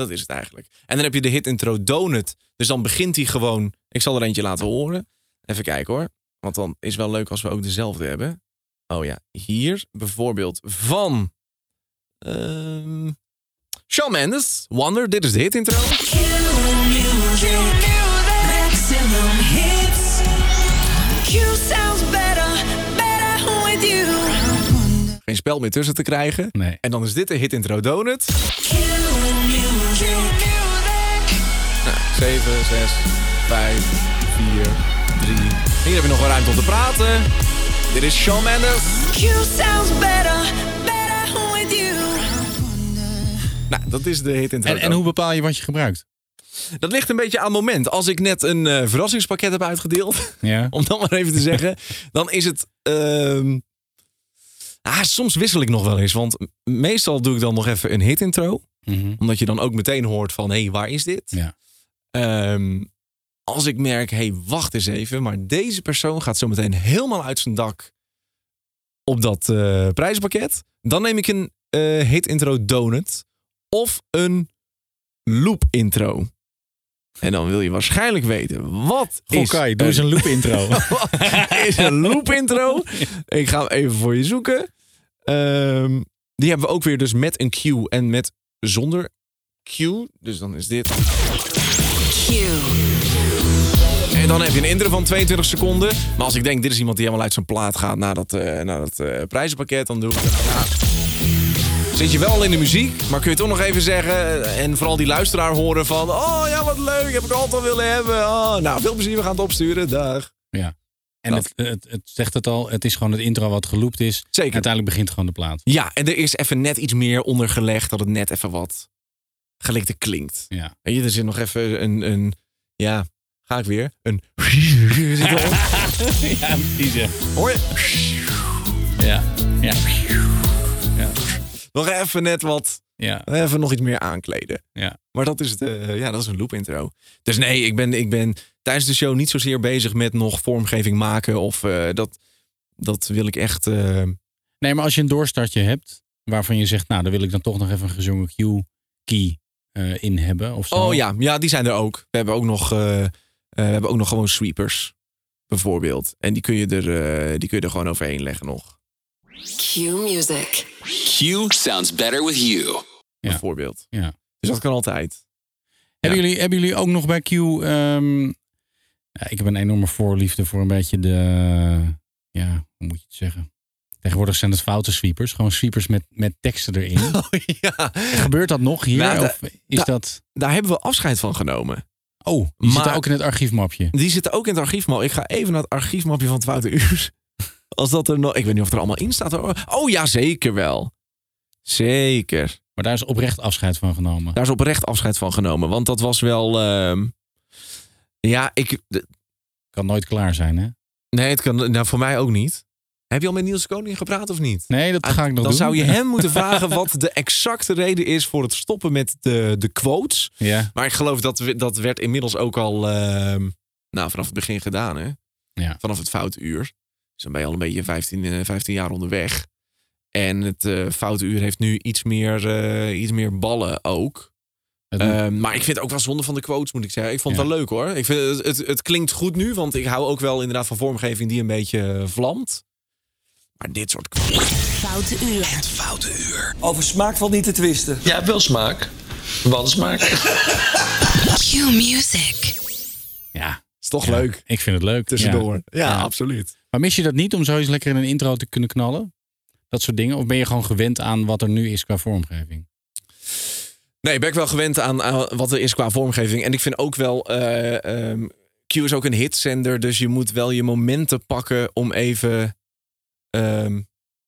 Dat is het eigenlijk. En dan heb je de hit intro donut. Dus dan begint hij gewoon. Ik zal er eentje laten horen. Even kijken hoor. Want dan is wel leuk als we ook dezelfde hebben. Oh ja, hier bijvoorbeeld van. ehm Shawn Mendes, Wonder, dit is de hit intro. Geen spel meer tussen te krijgen. Nee. En dan is dit de hit intro donut. Q music. 7, 6, 5, 4, 3. Hier heb je nog wel ruimte om te praten. Dit is Shawn Mendes. Q sounds better, better with you. Nou, dat is de hit intro. En, en hoe bepaal je wat je gebruikt? Dat ligt een beetje aan het moment. Als ik net een eh, verrassingspakket heb uitgedeeld, Ja. [LAUGHS] om dat maar even te zeggen, [LAUGHS] dan is het. ehm, ah, soms wissel ik nog wel eens, want meestal doe ik dan nog even een hit intro. Mhm. Omdat je dan ook meteen hoort van, hé, hey, waar is dit? Ja. Ehm, als ik merk, hé, hey, wacht eens even, maar deze persoon gaat zo meteen helemaal uit zijn dak op dat eh prijzenpakket. Dan neem ik een eh, hit intro donut of een loop intro. En dan wil je waarschijnlijk weten, wat Goh, is Kai, doe eens een loop intro. [LAUGHS] is een loop intro? Ik ga hem even voor je zoeken. Ehm, die hebben we ook weer dus met een cue en met zonder cue. Dus dan is dit. En dan heb je een intro van 22 seconden. Maar als ik denk, dit is iemand die helemaal uit zijn plaat gaat naar dat, eh, naar dat eh, prijzenpakket, dan doe ik. Ja. Zit je wel al in de muziek, maar kun je toch nog even zeggen eh, en vooral die luisteraar horen van, oh ja, wat leuk, heb ik altijd al willen hebben. Oh, nou, veel plezier, we gaan het opsturen. Dag. ja. En Dat. het, het, het zegt het al, het is gewoon het intro wat geloopt is. Zeker. Uiteindelijk begint gewoon de plaat. Ja, en er is even net iets meer ondergelegd, dat het net even wat gelikte klinkt. Ja. Weet je, er zit nog even een, een ja, ga ik weer, een [LAUGHS] ja, precies. Ja. Hoor je? Ja. Ja. Ja. Nog even net wat, Ja. even nog iets meer aankleden. Ja. Maar dat is, het, eh, ja, dat is een loop intro. Dus nee, ik ben, ik ben tijdens de show niet zozeer bezig met nog vormgeving maken. Of eh, dat, dat wil ik echt... eh, Nee, maar als je een doorstartje hebt, waarvan je zegt, nou, daar wil ik dan toch nog even een gezongen cue eh, in hebben. Of zo. Oh ja, ja, die zijn er ook. We hebben ook nog, eh, eh, we hebben ook nog gewoon sweepers, bijvoorbeeld. En die kun je er, eh, die kun je er gewoon overheen leggen nog, Q music. Q sounds better with you. Ja. bijvoorbeeld. Ja. Dus dat kan altijd. Hebben, jullie, hebben jullie ook nog bij Q... ehm, ja, ik heb een enorme voorliefde voor een beetje de... Ja, hoe moet je het zeggen? Tegenwoordig zijn het foute sweepers. Gewoon sweepers met, met teksten erin. [LAUGHS] Oh, ja. Gebeurt dat nog hier? Nou, of is da- dat... Daar hebben we afscheid van genomen. Oh, die zitten Maar- ook in het archiefmapje. Die zitten ook in het archiefmapje. Ik ga even naar het archiefmapje van het Uur. [LAUGHS] Als dat er nog... Ik weet niet of het er allemaal in staat. hoor. Oh ja, zeker wel. Zeker. Maar daar is oprecht afscheid van genomen. Daar is oprecht afscheid van genomen. Want dat was wel... ehm, ja, ik... Kan nooit klaar zijn, hè? Nee, het kan... Nou, voor mij ook niet. Heb je al met Niels Koning gepraat of niet? Nee, dat ga ik nog Dan doen. zou je hem [LAUGHS] moeten vragen wat de exacte reden is voor het stoppen met de, de quotes. Ja, Maar ik geloof dat we- dat werd inmiddels ook al ehm, nou, vanaf het begin gedaan. Hè? Ja. Vanaf het foute uur. Dus dan ben je al een beetje 15, eh, 15 jaar onderweg. En het eh foute uur heeft nu iets meer, eh, iets meer ballen ook. Ehm, maar ik vind het ook wel zonde van de quotes, moet ik zeggen. Ik vond het Ja. wel leuk hoor. Ik vind het, het, het klinkt goed nu, want ik hou ook wel inderdaad van vormgeving die een beetje eh, vlamt. Maar dit soort quotes. Foute uur. Over smaak valt niet te twisten. Ja, wel smaak. Wansmaak. Q Music. ja, Is toch ja, leuk. Ik vind het leuk. Tussendoor. Ja, Ja. absoluut. Maar mis je dat niet om zoiets lekker in een intro te kunnen knallen? Dat soort dingen? Of ben je gewoon gewend aan wat er nu is qua vormgeving? Nee, ben ik wel gewend aan, aan wat er is qua vormgeving. En ik vind ook wel. eh, ehm, Q is ook een hitzender, dus je moet wel je momenten pakken om even. Ehm,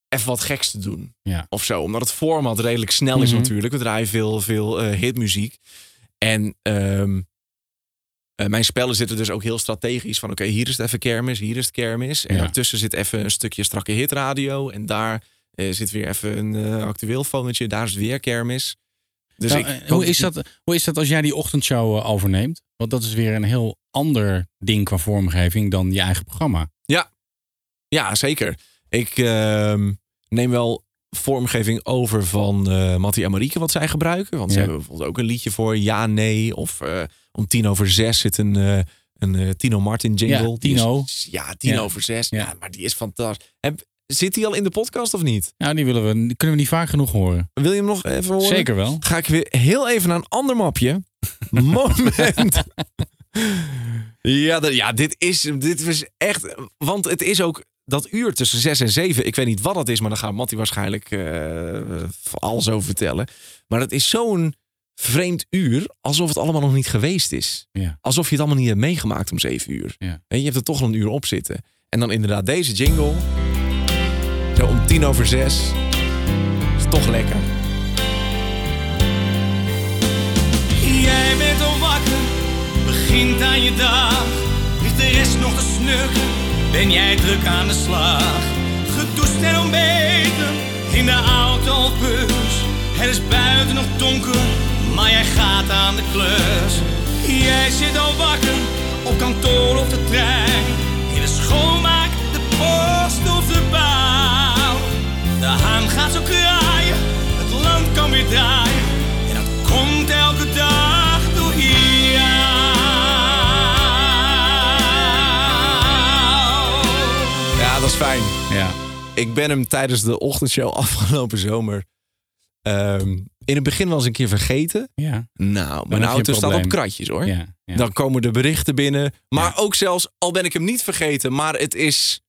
even wat geks te doen. Ja. Of zo. Omdat het format redelijk snel is Mhm. natuurlijk. We draaien veel, veel eh, hitmuziek. En ehm, eh, mijn spellen zitten dus ook heel strategisch. Van oké, hier is het even kermis, hier is het kermis. En Ja. daartussen zit even een stukje strakke hitradio. En daar eh, zit weer even een actueel foontje. Daar is het weer kermis. Dus Nou, ik, hoe, is dat, hoe is dat als jij die ochtendshow overneemt? Want dat is weer een heel ander ding qua vormgeving dan je eigen programma. Ja, zeker. Ik ehm, neem wel vormgeving over van eh Mattie en Marieke, wat zij gebruiken. Want ze hebben bijvoorbeeld ook een liedje voor ja, nee. Of eh, om tien over zes zit een, eh, een Tino Martin jingle. Ja, is- Tino. ja, tien Ja. over zes. Ja. Maar die is fantastisch. Heb, zit die al in de podcast of niet? Nou, die, willen we, die kunnen we niet vaak genoeg horen. Wil je hem nog even horen? Zeker wel. Ga ik weer heel even naar een ander mapje. [LAUGHS] Moment. ja, ja dit, is, dit is echt... Want het is ook dat uur tussen 6 en 7. Ik weet niet wat dat is, maar daar gaat Mattie waarschijnlijk eh alles over vertellen. Maar het is zo'n vreemd uur, alsof het allemaal nog niet geweest is. Ja. Alsof je het allemaal niet hebt meegemaakt om 7 uur. Ja. En je hebt er toch al een uur op zitten. En dan inderdaad deze jingle. Zo om tien over zes. Is toch lekker. Jij bent al wakker, begint aan je dag. Ligt de rest nog te snurken, ben jij druk aan de slag. Gedoucht en ontbeten, in de auto of bus. Het is buiten nog donker, maar jij gaat aan de klus. Jij zit al wakker, op kantoor of de trein. In de schoonmaak, de post of de bouw. De haan gaat zo kraaien, het land kan weer draaien. En dat komt elke dag fijn. Ja. Ik ben hem tijdens de ochtendshow [LAUGHS] afgelopen zomer. ehm, in het begin wel eens een keer vergeten. Ja. Nou, mijn auto staat op kratjes hoor. Ja, ja. Dan komen de berichten binnen. Maar ook zelfs, al ben ik hem niet vergeten, maar het is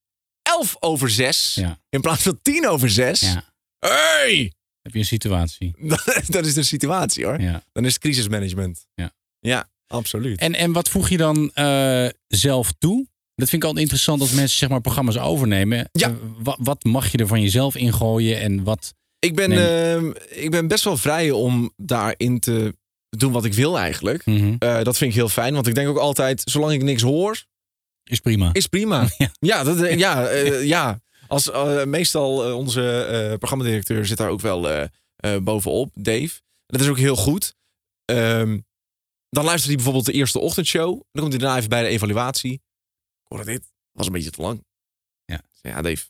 11 over 6 Ja. in plaats van 10 over 6. Ja. Hey! Heb je een situatie? [LAUGHS] dat is de situatie hoor. Ja. Dan is het crisismanagement. Ja. Ja, absoluut. En, en wat voeg je dan eh, zelf toe? Dat vind ik altijd interessant als mensen zeg maar, programma's overnemen. Ja. Eh, wa- wat mag je er van jezelf ingooien en wat... Ik ben, ehm, ik ben best wel vrij om daarin te doen wat ik wil eigenlijk. Mhm. Eh, dat vind ik heel fijn, want ik denk ook altijd, zolang ik niks hoor, Is prima. is prima. [LAUGHS] Ja. Ja, dat, ja, eh, ja. Als, eh, meestal onze programmadirecteur zit daar ook wel bovenop, Dave. Dat is ook heel goed. Ehm, dan luistert hij bijvoorbeeld de eerste ochtendshow. Dan komt hij daarna even bij de evaluatie. Hoorde dit, was een beetje te lang. Ja. Ja, Dave,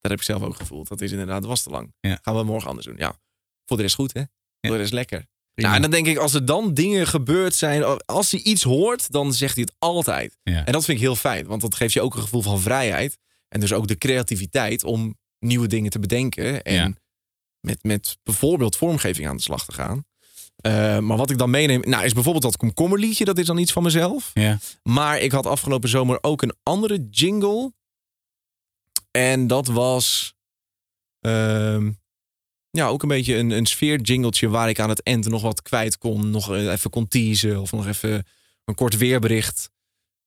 dat heb ik zelf ook gevoeld. Dat is inderdaad, dat was te lang. Ja. Gaan we morgen anders doen. Ja, voor de rest goed, hè? Voor de rest lekker. Prima. Nou, en dan denk ik, als er dan dingen gebeurd zijn, als hij iets hoort, dan zegt hij het altijd. Ja. En dat vind ik heel fijn, want dat geeft je ook een gevoel van vrijheid. En dus ook de creativiteit om nieuwe dingen te bedenken. En Ja. met, met bijvoorbeeld vormgeving aan de slag te gaan. Eh, maar wat ik dan meeneem, nou, is bijvoorbeeld dat komkommerliedje. Dat is dan iets van mezelf. Ja. Maar ik had afgelopen zomer ook een andere jingle. En dat was. ehm, ja, ook een beetje een, een sfeer-jingletje waar ik aan het eind nog wat kwijt kon. Nog eh, even kon teasen of nog even een kort weerbericht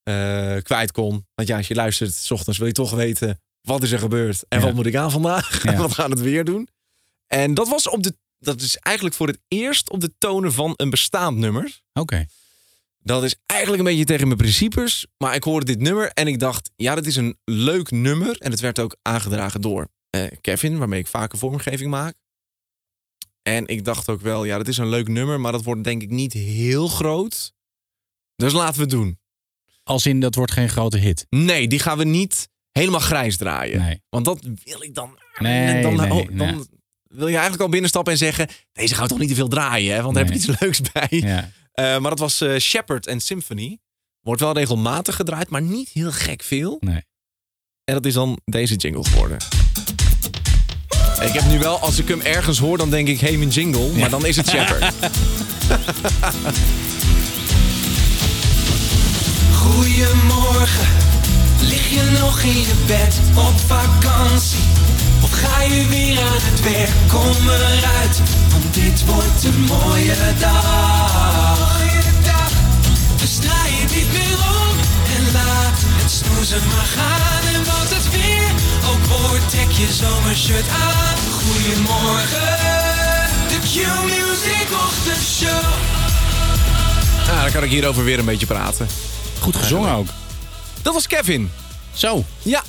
eh, kwijt kon. Want ja, als je luistert, s ochtends wil je toch weten wat is er gebeurd en Ja. wat moet ik aan vandaag. [LAUGHS] Ja. wat gaan het weer doen? En dat was op de. Dat is eigenlijk voor het eerst op de tonen van een bestaand nummer. Oké. Dat is eigenlijk een beetje tegen mijn principes. Maar ik hoorde dit nummer en ik dacht, ja, dat is een leuk nummer. En het werd ook aangedragen door eh, Kevin, waarmee ik vaker vormgeving maak. En ik dacht ook wel, ja, dat is een leuk nummer, maar dat wordt denk ik niet heel groot. Dus laten we het doen. Als in, dat wordt geen grote hit. Nee, die gaan we niet helemaal grijs draaien. Nee. Want dat wil ik dan. Nee, dan, nee, oh, dan nee. Wil je eigenlijk al binnenstappen en zeggen: Deze gaan we toch niet te veel draaien, hè? Want daar heb je iets leuks bij. Ja. Eh, maar dat was eh Shepard en Symphony. Wordt wel regelmatig gedraaid, maar niet heel gek veel. Nee. En dat is dan deze jingle geworden. Ik heb nu wel, als ik hem ergens hoor, dan denk ik, hey, mijn jingle. Maar dan is het Shepard. [LAUGHS] Goedemorgen, lig je nog in je bed op vakantie? Ga je weer aan het werk? Kom eruit, want dit wordt een mooie dag. Dus draai je niet meer om en laat het snoezen maar gaan. En wat het weer ook wordt, trek je zomershirt aan. Goedemorgen, de Q-Music ochtendshow. Nou, dan kan ik hierover weer een beetje praten. Goed gezongen ook. Dat was Kevin. Zo. Ja.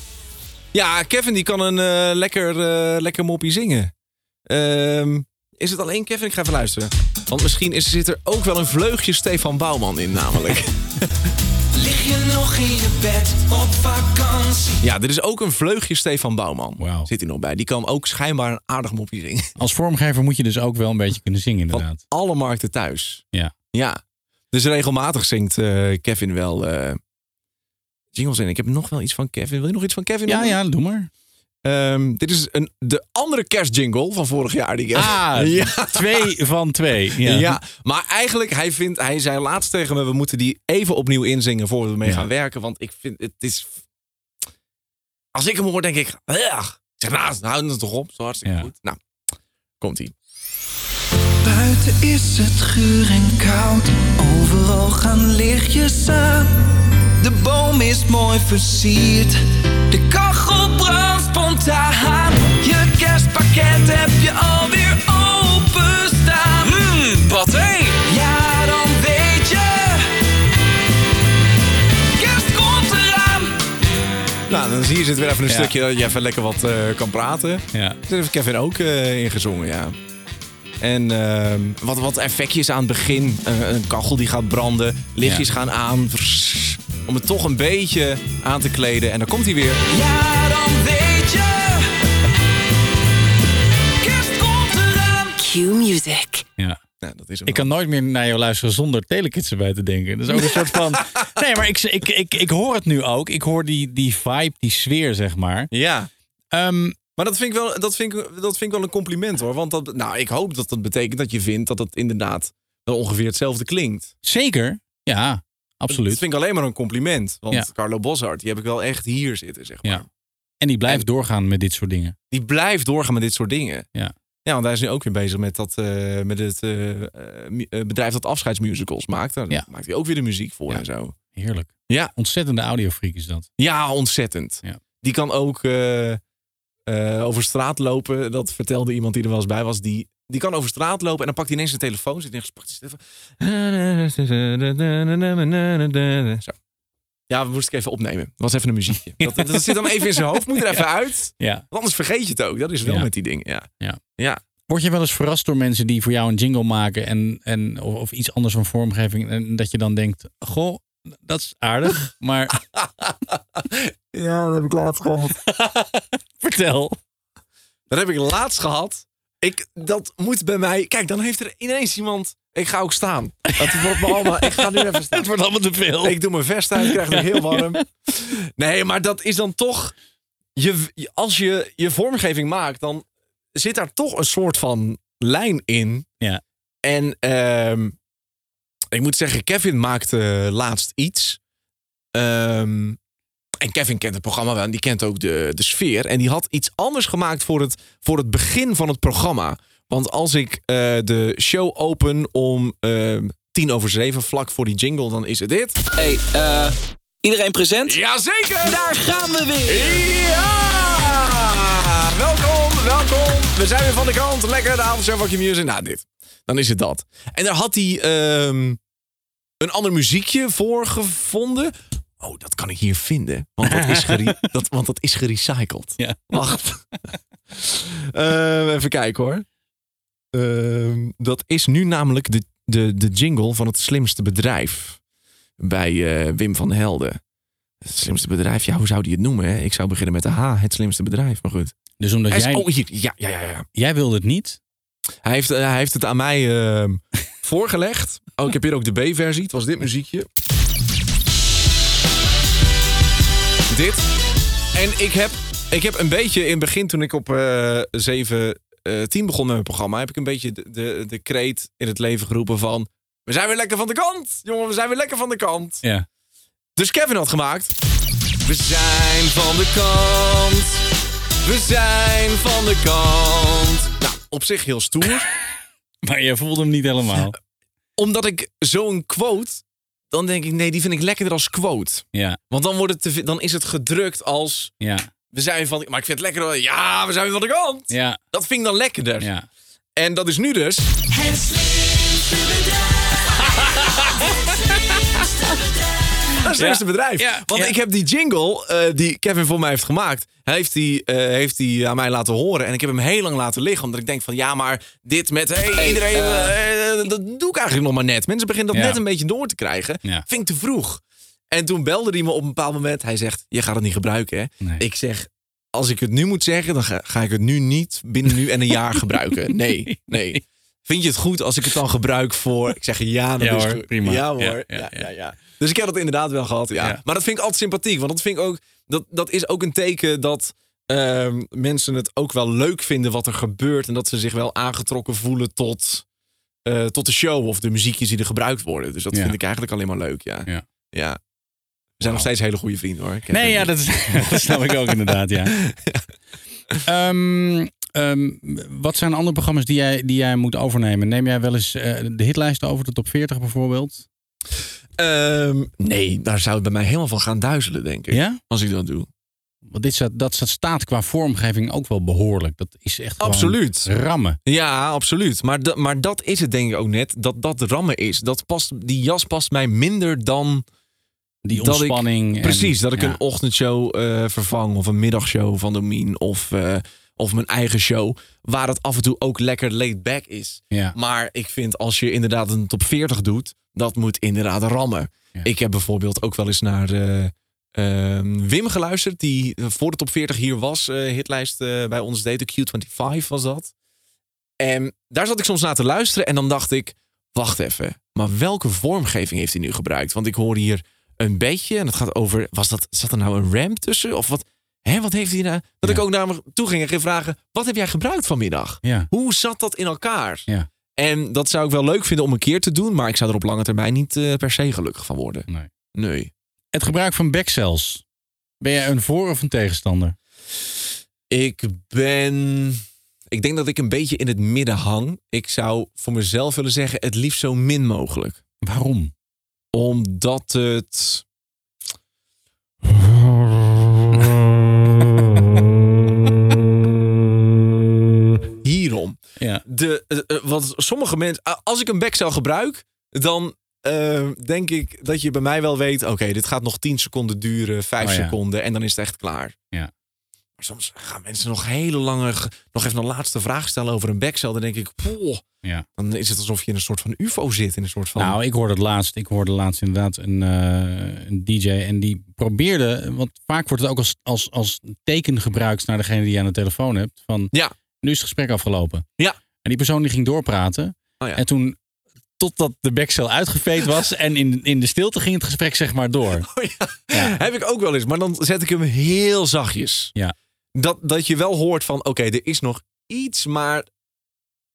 Ja, Kevin die kan een eh, lekker, eh, lekker moppie zingen. Ehm, is het alleen Kevin? Ik ga even luisteren. Want misschien is, zit er ook wel een vleugje Stefan Bouwman in namelijk. [LAUGHS] Lig je nog in je bed op vakantie? ja, er is ook een vleugje Stefan Bouwman. Wauw. Zit hij nog bij. Die kan ook schijnbaar een aardig moppie zingen. [LAUGHS] Als vormgever moet je dus ook wel een beetje kunnen zingen, inderdaad. Van alle markten thuis. Ja. Ja. Dus regelmatig zingt eh, Kevin wel eh, jingles in. Ik heb nog wel iets van Kevin. Wil je nog iets van Kevin? Ja, ja, doe maar. Ehm, dit is een, de andere kerstjingle van vorig jaar. Die. Ah, [LAUGHS] ja. twee van twee. Ja. Ja. maar eigenlijk, hij, vindt, hij zei laatst tegen me... we moeten die even opnieuw inzingen voor we Ja. gaan werken. Want ik vind, het is... Als ik hem hoor, denk ik... "Ugh." Ik zeg, nou, houden het toch op. Zo hartstikke Ja. goed. Nou, komt-ie. Buiten is het guur en koud, overal gaan lichtjes aan. De boom is mooi versierd, de kachel brandt spontaan. Je kerstpakket heb je alweer openstaan. Mmm, paté! Ja, dan weet je, kerst komt eraan. Nou, dan zie je zit weer even een Ja. stukje dat je even lekker wat eh, kan praten. Ja. Daar heeft Kevin ook eh ingezongen, ja. En ehm, wat, wat effectjes aan het begin. Eh, een kachel die gaat branden. Lichtjes Ja. gaan aan. Vrss, om het toch een beetje aan te kleden. En dan komt hij weer. Ja, dan weet je, kerst komt eraan. Q-Music. ja. Nou, dat is Ik kan nooit meer naar jou luisteren zonder telekids erbij te denken. Dat is ook een soort van... [LAUGHS] Nee, maar ik, ik, ik, ik hoor het nu ook. Ik hoor die, die vibe, die sfeer, zeg maar. Ja. Ehm, Maar dat vind, ik wel, dat, vind ik, dat vind ik wel een compliment hoor. Want dat, nou, ik hoop dat dat betekent dat je vindt dat het inderdaad wel ongeveer hetzelfde klinkt. zeker. Ja, Dat absoluut. vind ik alleen maar een compliment. Want Ja. Carlo Boshart, die heb ik wel echt hier zitten, zeg maar. Ja. En die blijft En- doorgaan met dit soort dingen. Die blijft doorgaan met dit soort dingen. Ja. Ja, want hij is nu ook weer bezig met, dat, eh, met het eh, eh, bedrijf dat afscheidsmusicals maakt. Daar Ja. maakt hij ook weer de muziek voor Ja. en zo. Heerlijk. Ja. Ontzettende audiofreak is dat. Ja, ontzettend. Ja. Die kan ook over straat lopen. Dat vertelde iemand die er wel eens bij was. Die, die kan over straat lopen en dan pakt hij ineens zijn telefoon. Zit telefoon. Zo. Ja, we moesten ik even opnemen. Dat was even een muziekje. [LAUGHS] Dat, dat zit dan even in zijn hoofd. Moet er even uit. Ja. Want anders vergeet je het ook. Dat is wel Ja. met die dingen. Ja. Ja. Ja. Word je wel eens verrast door mensen die voor jou een jingle maken en, en, of, of iets anders van vormgeving. En dat je dan denkt, goh, dat is aardig. [LAUGHS] Maar Ja, dat heb ik laatst gehad. [LAUGHS] vertel. Dat heb ik laatst gehad. Ik, dat moet bij mij... Kijk, dan heeft er ineens iemand... Ik ga ook staan. Het wordt me allemaal... Ik ga nu even [LAUGHS] staan. Het wordt allemaal te veel. Ik doe mijn vest uit, ik krijg het heel warm. [LAUGHS] Nee, maar dat is dan toch... Je, als je je vormgeving maakt, dan zit daar toch een soort van lijn in. Ja. En ehm, ik moet zeggen, Kevin maakte laatst iets. Ehm, en Kevin kent het programma wel en die kent ook de, de sfeer. En die had iets anders gemaakt voor het, voor het begin van het programma. Want als ik eh, de show open om ehm, tien over zeven, vlak voor die jingle, dan is het dit. Hey, eh, iedereen present? Jazeker! Daar gaan we weer! Ja! Welkom, welkom. We zijn weer van de kant. Lekker, de avondshow van Q-Music. Nou, dit. Dan is het dat. En daar had hij ehm, een ander muziekje voor gevonden. Oh, dat kan ik hier vinden. Want dat is, gere- [LAUGHS] dat, want dat is gerecycled. Ja. Wacht. [LAUGHS] Ehm, even kijken hoor. Ehm, dat is nu namelijk de, de, de jingle van het slimste bedrijf. Bij eh, Wim van Helden. Het slimste bedrijf, ja, hoe zou die het noemen? Hè? Ik zou beginnen met de H, het slimste bedrijf. Maar goed. Dus omdat is- jij, oh, hier. Ja, ja, ja, ja. jij wilde het niet. Hij heeft, eh, hij heeft het aan mij ehm, [LAUGHS] voorgelegd. Oh, ik heb hier ook de B-versie. Het was dit muziekje. Dit. En ik heb, ik heb een beetje in het begin, toen ik op eh 7, eh 10 begon met mijn programma, heb ik een beetje de, de, de kreet in het leven geroepen van... We zijn weer lekker van de kant. Jongen, we zijn weer lekker van de kant. Ja. Dus Kevin had gemaakt. We zijn van de kant. We zijn van de kant. Nou, op zich heel stoer. [LAUGHS] Maar je voelde hem niet helemaal. [LAUGHS] Omdat ik zo'n quote, dan denk ik, nee, die vind ik lekkerder als quote. Ja, Want dan, wordt het te, dan is het gedrukt als, ja, we zijn van, maar ik vind het lekkerder, ja, we zijn van de kant. ja, Dat vind ik dan lekkerder. ja. En dat is nu dus, Het slimste bedrijf. [LAUGHS] [LAUGHS] het slimste bedrijf. Want ik heb die jingle, eh, die Kevin voor mij heeft gemaakt, heeft hij eh, heeft hij aan mij laten horen. En ik heb hem heel lang laten liggen, omdat ik denk van, ja, maar dit met, hey, iedereen, eh, dat doe ik eigenlijk nog maar net. Mensen beginnen dat net een beetje door te krijgen. Vind ik te vroeg. En toen belde hij me op een bepaald moment. Hij zegt, je gaat het niet gebruiken, hè? Nee. Ik zeg, als ik het nu moet zeggen, dan ga, ga ik het nu niet binnen nu en een jaar [LAUGHS] gebruiken. Nee, nee. Vind je het goed als ik het dan gebruik voor... Ik zeg, ja, dat Ja is hoor, prima. Ja hoor, ja, ja, ja, Dus ik heb dat inderdaad wel gehad, ja. Ja. Maar dat vind ik altijd sympathiek. Want dat vind ik ook... Dat, dat is ook een teken dat ehm, mensen het ook wel leuk vinden wat er gebeurt. En dat ze zich wel aangetrokken voelen tot, eh, tot de show of de muziekjes die er gebruikt worden. Dus dat Ja. vind ik eigenlijk alleen maar leuk, ja. Ja. ja. We zijn nog steeds hele goede vrienden hoor. Nee, ja, [LAUGHS] dat snap ik ook inderdaad, [LAUGHS] ja. Ehm, ehm, wat zijn andere programma's die jij, die jij moet overnemen? Neem jij wel eens eh, de hitlijsten over, de top 40 bijvoorbeeld? Ehm, nee, daar zou het bij mij helemaal van gaan duizelen, denk ik. Ja? Als ik dat doe. Want dit staat, dat staat qua vormgeving ook wel behoorlijk. Dat is echt Absoluut. rammen. Ja, absoluut. Maar, da- maar dat is het denk ik ook net. Dat dat rammen is. Dat past, die jas past mij minder dan... Die dat ik- ontspanning. en- precies, dat ik ja. een ochtendshow eh, vervang. Of een middagshow van Domien. Of, eh, of mijn eigen show. Waar het af en toe ook lekker laid back is. Ja. Maar ik vind als je inderdaad een top 40 doet. Dat moet inderdaad rammen. Ja. Ik heb bijvoorbeeld ook wel eens naar... eh, ehm, Wim geluisterd, die eh, voor de top 40 hier was, eh, hitlijst bij ons deed. De Q25 was dat. En daar zat ik soms naar te luisteren en dan dacht ik, wacht even, maar welke vormgeving heeft hij nu gebruikt? Want ik hoor hier een beetje en het gaat over, was dat, zat er nou een ramp tussen? Of wat, hè, wat heeft hij nou? Dat ik ook naar hem toe ging en ging vragen, wat heb jij gebruikt vanmiddag? Ja. Hoe zat dat in elkaar? Ja. En dat zou ik wel leuk vinden om een keer te doen, maar ik zou er op lange termijn niet eh, per se gelukkig van worden. Nee. Nee. Het gebruik van backcells. Ben jij een voor- of een tegenstander? Ik ben. Ik denk dat ik een beetje in het midden hang. Ik zou voor mezelf willen zeggen: het liefst zo min mogelijk. Waarom? Omdat het. Ja. De, wat sommige mensen. Als ik een backcel gebruik, dan eh, denk ik dat je bij mij wel weet: oké, dit gaat nog 10 seconden duren, 5 Oh ja. seconden en dan is het echt klaar. Ja. Maar soms gaan mensen nog hele lange. nog even een laatste vraag stellen over een backcel. Dan denk ik: poh, Ja. dan is het alsof je in een soort van UFO zit. In een soort van. Nou, ik hoorde het laatst. Ik hoorde laatst inderdaad een, een DJ. En die probeerde. Want vaak wordt het ook als, als, als teken gebruikt naar degene die je aan de telefoon hebt. Van ja, nu is het gesprek afgelopen. ja. En die persoon die ging doorpraten. Oh ja. En toen, totdat de backcel uitgeveed [LAUGHS] was. en in, in de stilte ging het gesprek zeg maar door. Oh ja. Heb ik ook wel eens. Maar dan zet ik hem heel zachtjes. Ja. Dat, dat je wel hoort van: oké, er is nog iets, maar.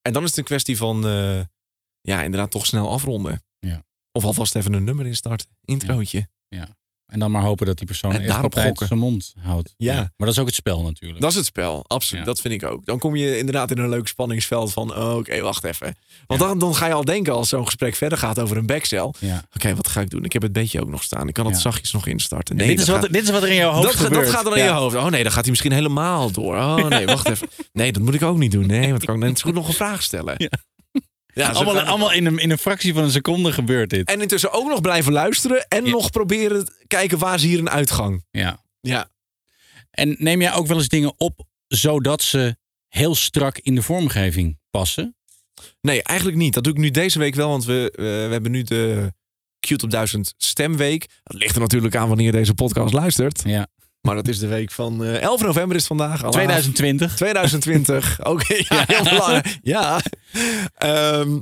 En dan is het een kwestie van. eh, ja, inderdaad toch snel afronden. Ja. Of alvast even een nummer instarten. Introotje. Ja. En dan maar hopen dat die persoon En echt op zijn mond houdt. Ja. Maar dat is ook het spel natuurlijk. Dat is het spel, absoluut. Ja. Dat vind ik ook. Dan kom je inderdaad in een leuk spanningsveld van... oh, oké, wacht even. Want dan, dan ga je al denken als zo'n gesprek verder gaat over een backcel. Oké, wat ga ik doen? Ik heb het beetje ook nog staan. Ik kan het zachtjes nog instarten. Nee, dit, is wat, gaat- dit is wat er in jouw hoofd dat, gebeurt. dat gaat dan in je hoofd. Oh nee, dan gaat hij misschien helemaal door. Oh nee, wacht [LAUGHS] even. Nee, dat moet ik ook niet doen. Nee, want kan ik net zo goed nog een vraag stellen. Ja. Allemaal allemaal in, een, in een fractie van een seconde gebeurt dit. En intussen ook nog blijven luisteren en Ja. nog proberen te kijken waar is hier een uitgang. Ja. Ja. En neem jij ook wel eens dingen op zodat ze heel strak in de vormgeving passen? Nee, eigenlijk niet. Dat doe ik nu deze week wel, want we, eh, we hebben nu de Q-Top 1000 stemweek. Dat ligt er natuurlijk aan wanneer je deze podcast luistert. Ja. Maar dat is de week van eh, 11 november is vandaag. Alla- 2020. 2020. Oké, ja, heel [LAUGHS] belangrijk. Ja. Ehm,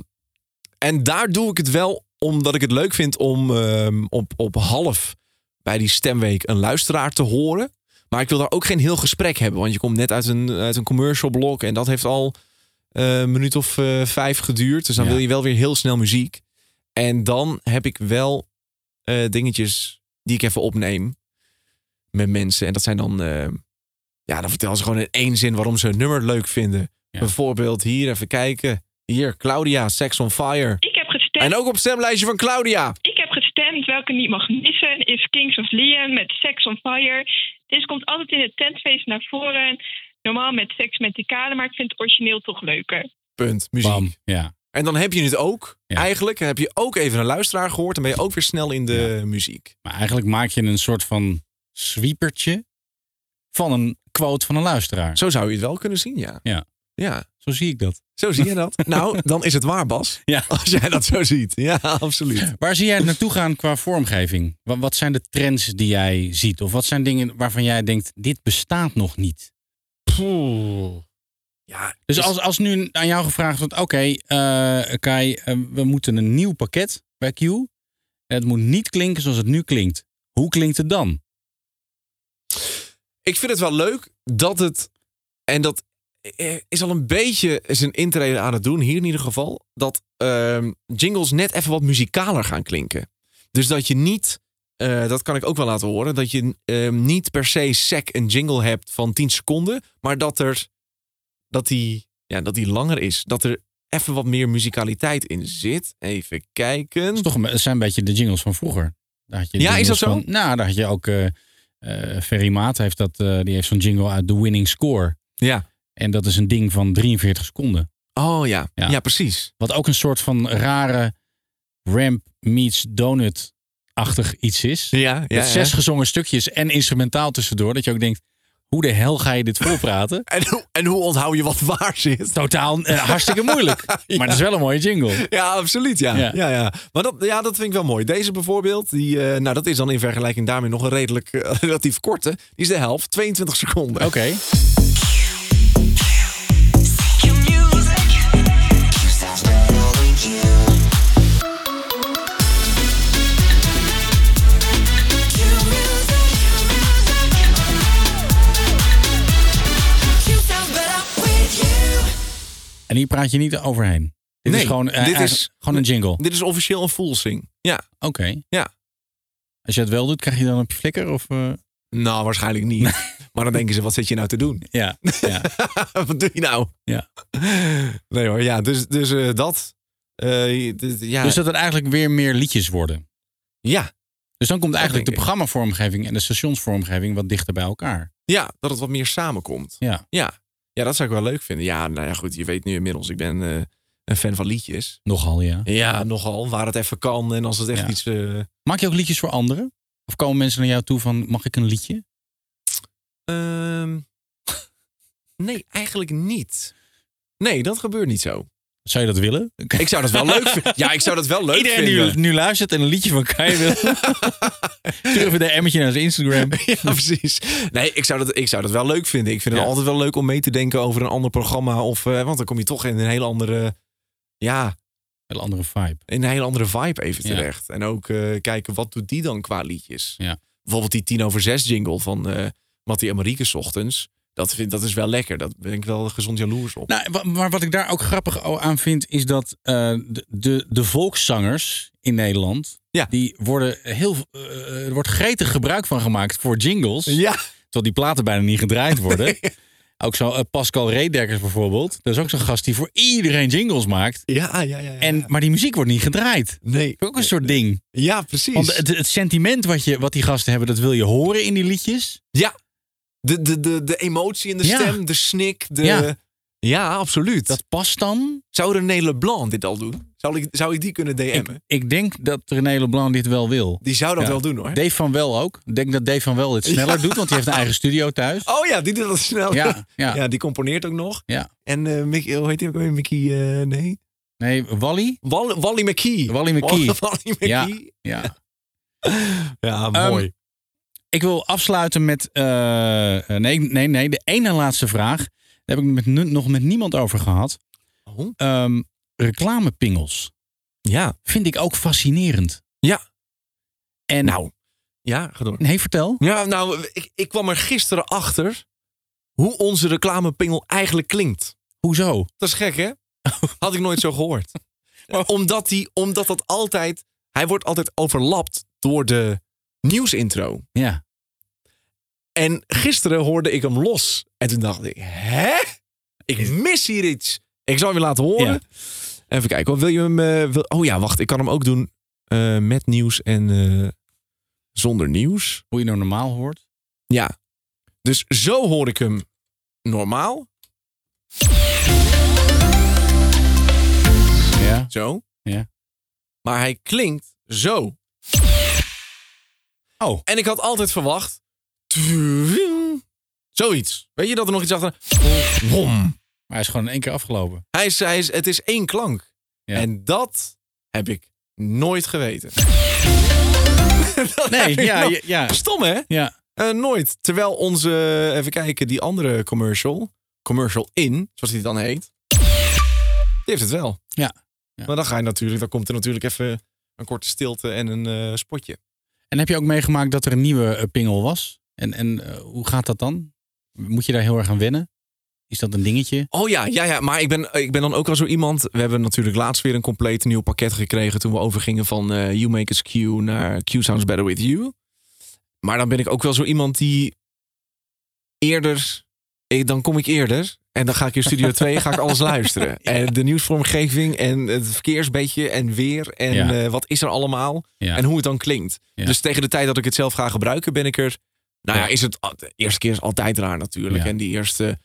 en daar doe ik het wel omdat ik het leuk vind om ehm, op, op half bij die stemweek een luisteraar te horen. Maar ik wil daar ook geen heel gesprek hebben. Want je komt net uit een, uit een commercial blok. En dat heeft al eh, een minuut of eh, vijf geduurd. Dus dan Ja. wil je wel weer heel snel muziek. En dan heb ik wel eh, dingetjes die ik even opneem met mensen. En dat zijn dan, eh, ja, dan vertellen ze gewoon in één zin waarom ze een nummer leuk vinden. Bijvoorbeeld hier even kijken. Hier, Claudia, Sex on Fire. Ik heb gestemd. En ook op het stemlijstje van Claudia. Ik heb gestemd. Welke niet mag missen is Kings of Leon met Sex on Fire. Dit komt altijd in het tentfeest naar voren. Normaal met Sex met die kade, maar ik vind het origineel toch leuker. Punt, muziek. Bam. Ja. En dan heb je het ook. Eigenlijk heb je ook even een luisteraar gehoord. Dan ben je ook weer snel in de muziek. Maar eigenlijk maak je een soort van sweepertje van een quote van een luisteraar. Zo zou je het wel kunnen zien, ja. Ja. Ja. Zo zie ik dat. Zo zie je dat? nou, dan is het waar, Bas. [LAUGHS] Ja. Als jij dat zo ziet. Ja, absoluut. Waar zie jij naartoe gaan qua vormgeving? Wat, zijn de trends die jij ziet? Of wat zijn dingen waarvan jij denkt, dit bestaat nog niet? Ja, Dus als, als nu aan jou gevraagd wordt, oké, eh, Kai, eh, we moeten een nieuw pakket bij Q. Het moet niet klinken zoals het nu klinkt. Hoe klinkt het dan? Ik vind het wel leuk dat het. En dat eh, is al een beetje zijn intrede aan het doen, hier in ieder geval. Dat ehm, jingles net even wat muzikaler gaan klinken. Dus dat je niet. eh, dat kan ik ook wel laten horen. Dat je ehm, niet per se sec een jingle hebt van 10 seconden. Maar dat er. Dat die, ja, dat die langer is. Dat er even wat meer muzikaliteit in zit. Even kijken. Het, is toch een, het zijn een beetje de jingles van vroeger. Daar had je Ja, is dat zo? Van, nou, daar had je ook... eh Ferry Maat heeft dat, eh, die heeft zo'n jingle uit The Winning Score. Ja. En dat is een ding van 43 seconden. Oh ja. Ja, precies. Wat ook een soort van rare ramp meets donut-achtig iets is. Ja, ja, Met zes ja. gezongen stukjes en instrumentaal tussendoor. Dat je ook denkt, hoe de hel ga je dit volpraten? [LAUGHS] En hoe, en hoe onthoud je wat waar zit? Totaal eh, hartstikke moeilijk. [LAUGHS] Maar het is wel een mooie jingle. Ja, absoluut. Ja. Ja. Ja. Ja, Maar dat, ja, dat vind ik wel mooi. Deze bijvoorbeeld, die, eh, nou, dat is dan in vergelijking daarmee nog een redelijk eh, [LAUGHS] relatief korte. Die is de helft, 22 seconden. Oké. En hier praat je niet overheen. Dit Nee, is gewoon, eh, dit is- gewoon een jingle. Dit is officieel een full sing. Ja. Oké. Ja. Als je het wel doet, krijg je dan op je flikker? Of, eh? Nou, waarschijnlijk niet. [LAUGHS] maar dan denken ze, wat zit je nou te doen? [LAUGHS] Ja. ja. [LAUGHS] wat doe je nou? Ja. Nee hoor, ja. Dus, dus eh, dat. ja. Dus dat er eigenlijk weer meer liedjes worden. Ja. Dus dan komt eigenlijk de programmavormgeving en de stationsvormgeving wat dichter bij elkaar. Ja, dat het wat meer samenkomt. Ja. Ja. Ja, dat zou ik wel leuk vinden. Ja, nou ja, goed. Je weet nu inmiddels, ik ben eh, een fan van liedjes. Nogal, ja. Ja, nogal. Waar het even kan en als het echt Ja. iets... eh, Maak je ook liedjes voor anderen? Of komen mensen naar jou toe van, mag ik een liedje? Ehm, [LAUGHS] nee, eigenlijk niet. Nee, dat gebeurt niet zo. Zou je dat willen? Ik zou dat wel leuk vinden. [LAUGHS] Ja, ik zou dat wel leuk Iedereen vinden. die nu luistert en een liedje van Kai wil. [LAUGHS] Stuur even de emmetje naar zijn Instagram. [LAUGHS] Ja, precies. Nee, ik zou, dat, ik zou dat wel leuk vinden. Ik vind het Ja. altijd wel leuk om mee te denken over een ander programma. Of, eh, want dan kom je toch in een hele andere... Ja, Een andere vibe. in een hele andere vibe even Ja. terecht. En ook eh, kijken, wat doet die dan qua liedjes? Ja. Bijvoorbeeld die tien over zes jingle van eh Mattie en Marieke 's ochtends. Dat, vind, dat is wel lekker. Dat ben ik wel gezond jaloers op. Nou, maar wat ik daar ook grappig aan vind, is dat eh, de, de, volkszangers in Nederland, die worden heel, eh, er wordt gretig gebruik van gemaakt voor jingles. Ja. Terwijl die platen bijna niet gedraaid worden. [LAUGHS] Ook zo eh, Pascal Redekkers bijvoorbeeld. Dat is ook zo'n gast die voor iedereen jingles maakt. Ja, ja, ja. En, maar die muziek wordt niet gedraaid. Nee. Ook een soort ding. Ja, precies. Want het, het sentiment wat, je, wat die gasten hebben, dat wil je horen in die liedjes. Ja. De, de, de, de emotie in de Ja. stem, de snik. De... Ja. Ja. absoluut. Dat past dan. Zou René Leblanc dit al doen? Zou ik, zou ik die kunnen DM'en? Ik, ik denk dat René Leblanc dit wel wil. Die zou dat wel doen, hoor. Dave van Wel ook. Ik denk dat Dave van Wel dit sneller doet, want hij heeft een eigen studio thuis. Oh ja, die doet dat snel. Ja, ja. die componeert ook nog. Ja. En Mickey, hoe heet hij ook weer? Mickey, eh, nee? Nee, Wally? Wally, Wally McKee. Wally McKee. [LAUGHS] Wally McKee. Ja, [LAUGHS] ja. Ja, Ehm, mooi. Ik wil afsluiten met. eh, nee, nee, nee. De ene laatste vraag. Daar heb ik met, nog met niemand over gehad. Oh. Ehm, reclamepingels. Ja. Vind ik ook fascinerend. Ja. En, Nou, ja, ga door. Nee, vertel. Ja, nou, ik, ik kwam er gisteren achter hoe onze reclamepingel eigenlijk klinkt. Hoezo? Dat is gek, hè? [LAUGHS] Had ik nooit zo gehoord. Omdat, die, omdat dat altijd... Hij wordt altijd overlapt door de nieuwsintro. Ja. En gisteren hoorde ik hem los. En toen dacht ik, hè? Ik mis hier iets. Ik zal hem je laten horen. Ja. Even kijken. Wil je hem... eh, wil... Oh ja, wacht. Ik kan hem ook doen eh, met nieuws en eh, zonder nieuws. Hoe je nou normaal hoort. Ja. Dus zo hoor ik hem normaal. Ja. Zo. Ja. Maar hij klinkt zo. Oh. En ik had altijd verwacht. Zoiets. Weet je dat er nog iets achter. Wom. Maar hij is gewoon in één keer afgelopen. Hij is, hij is, het is één klank. Ja. En dat heb ik nooit geweten. [LAUGHS] Nee, ja, ja. Stom, hè? Ja. Eh, nooit. Terwijl onze, even kijken, die andere commercial, commercial in, zoals die dan heet, die heeft het wel. Ja. Ja. Maar dan ga je natuurlijk, dan komt er natuurlijk even een korte stilte en een eh, spotje. En heb je ook meegemaakt dat er een nieuwe eh, pingel was? En, en eh, hoe gaat dat dan? Moet je daar heel erg aan wennen? Is dat een dingetje? Oh ja, ja, ja. Maar ik ben, ik ben dan ook al zo iemand. We hebben natuurlijk laatst weer een compleet nieuw pakket gekregen toen we overgingen van eh, You Make Us Q naar Q Sounds Better With You. Maar dan ben ik ook wel zo iemand die eerder, eh, dan kom ik eerder en dan ga ik in Studio [LAUGHS] 2 ga ik alles luisteren. En de nieuwsvormgeving en het verkeersbedje en weer en Ja. eh, wat is er allemaal Ja. en hoe het dan klinkt. Dus tegen de tijd dat ik het zelf ga gebruiken ben ik er, nou ja, is het, de eerste keer is altijd raar natuurlijk. En die eerste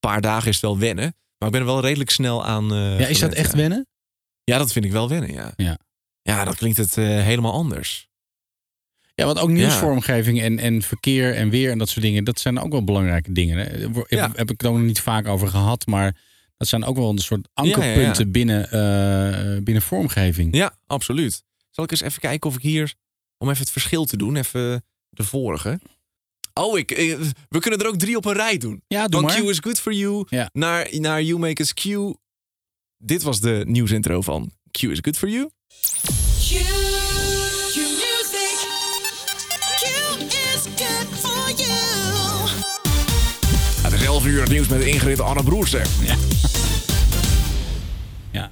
paar dagen is het wel wennen. Maar ik ben er wel redelijk snel aan. eh, Ja, is dat echt wennen? Ja, dat vind ik wel wennen, ja. Ja. Ja, dan klinkt het eh, helemaal anders. Ja, want ook nieuwsvormgeving en, en verkeer en weer en dat soort dingen, dat zijn ook wel belangrijke dingen. Hè? Heb, Ja. heb ik het ook nog niet vaak over gehad, maar dat zijn ook wel een soort ankerpunten ja. Binnen, eh, binnen vormgeving. Ja, absoluut. Zal ik eens even kijken of ik hier, om even het verschil te doen, even de vorige. Oh, ik, eh, we kunnen er ook drie op een rij doen. Ja, doe Van maar. Q is good for you naar, naar You Make Us Q. Dit was de nieuwsintro van Q is good for you. 11 uur het nieuws met Ingrid Anne Broersen. Ja. [LAUGHS] ja.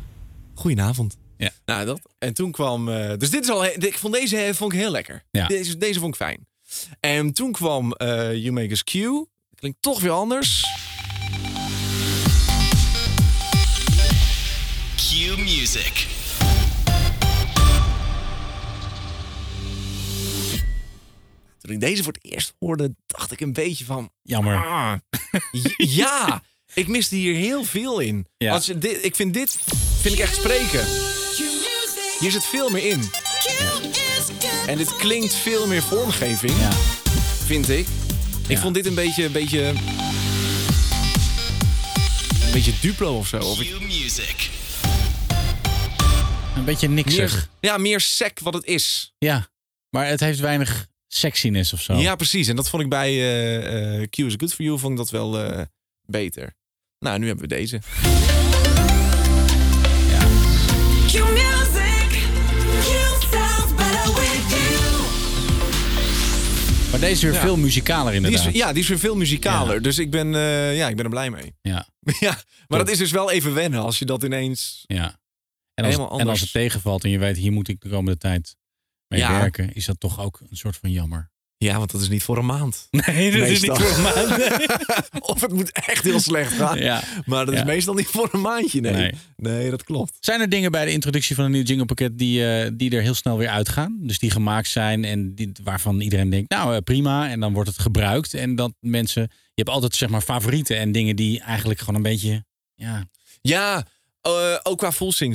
Goedenavond. Ja. Nou, dat. En toen kwam. eh, dus dit is al. Ik vond deze vond ik heel lekker. Ja. Deze, deze vond ik fijn. En toen kwam eh You Make Us Q. Klinkt toch weer anders. Q Music. Toen ik deze voor het eerst hoorde, dacht ik een beetje van. Jammer. ah, [LAUGHS] ja, ik miste hier heel veel in. Ja. Als je dit, ik vind dit vind ik echt spreken. Hier zit veel meer in. En dit klinkt veel meer vormgeving, Ja. vind ik. Ik Ja. vond dit een beetje, een beetje, een beetje Duplo of zo. Of ik- Q Music. Een beetje niksig. meer, ja, meer sec wat het is. Ja, maar het heeft weinig sexiness of zo. Ja, precies. En dat vond ik bij eh eh Q is Good For You vond ik dat wel eh, beter. Nou, nu hebben we deze. Q music. Q sounds better with you. Maar deze is weer Ja. veel muzikaler Die inderdaad. is, ja, die is weer veel muzikaler. Dus ik ben, eh, ja, ik ben er blij mee. Ja. [LAUGHS] ja, maar dat is dus wel even wennen als je dat ineens... Ja. En als, Helemaal en als anders. het tegenvalt en je weet, hier moet ik de komende tijd mee Ja. werken, is dat toch ook een soort van jammer. Ja, want dat is niet voor een maand. [LAUGHS] Nee, dat is niet voor een maand. [LAUGHS] of het moet echt heel slecht gaan. Ja. Maar dat Ja. is meestal niet voor een maandje, nee. Nee. Nee, dat klopt. Zijn er dingen bij de introductie van een nieuw jinglepakket die, eh, die er heel snel weer uitgaan? Dus die gemaakt zijn en die, waarvan iedereen denkt, nou eh, prima. En dan wordt het gebruikt. En dat mensen, je hebt altijd zeg maar favorieten en dingen die eigenlijk gewoon een beetje, ja, Ja, eh, ook qua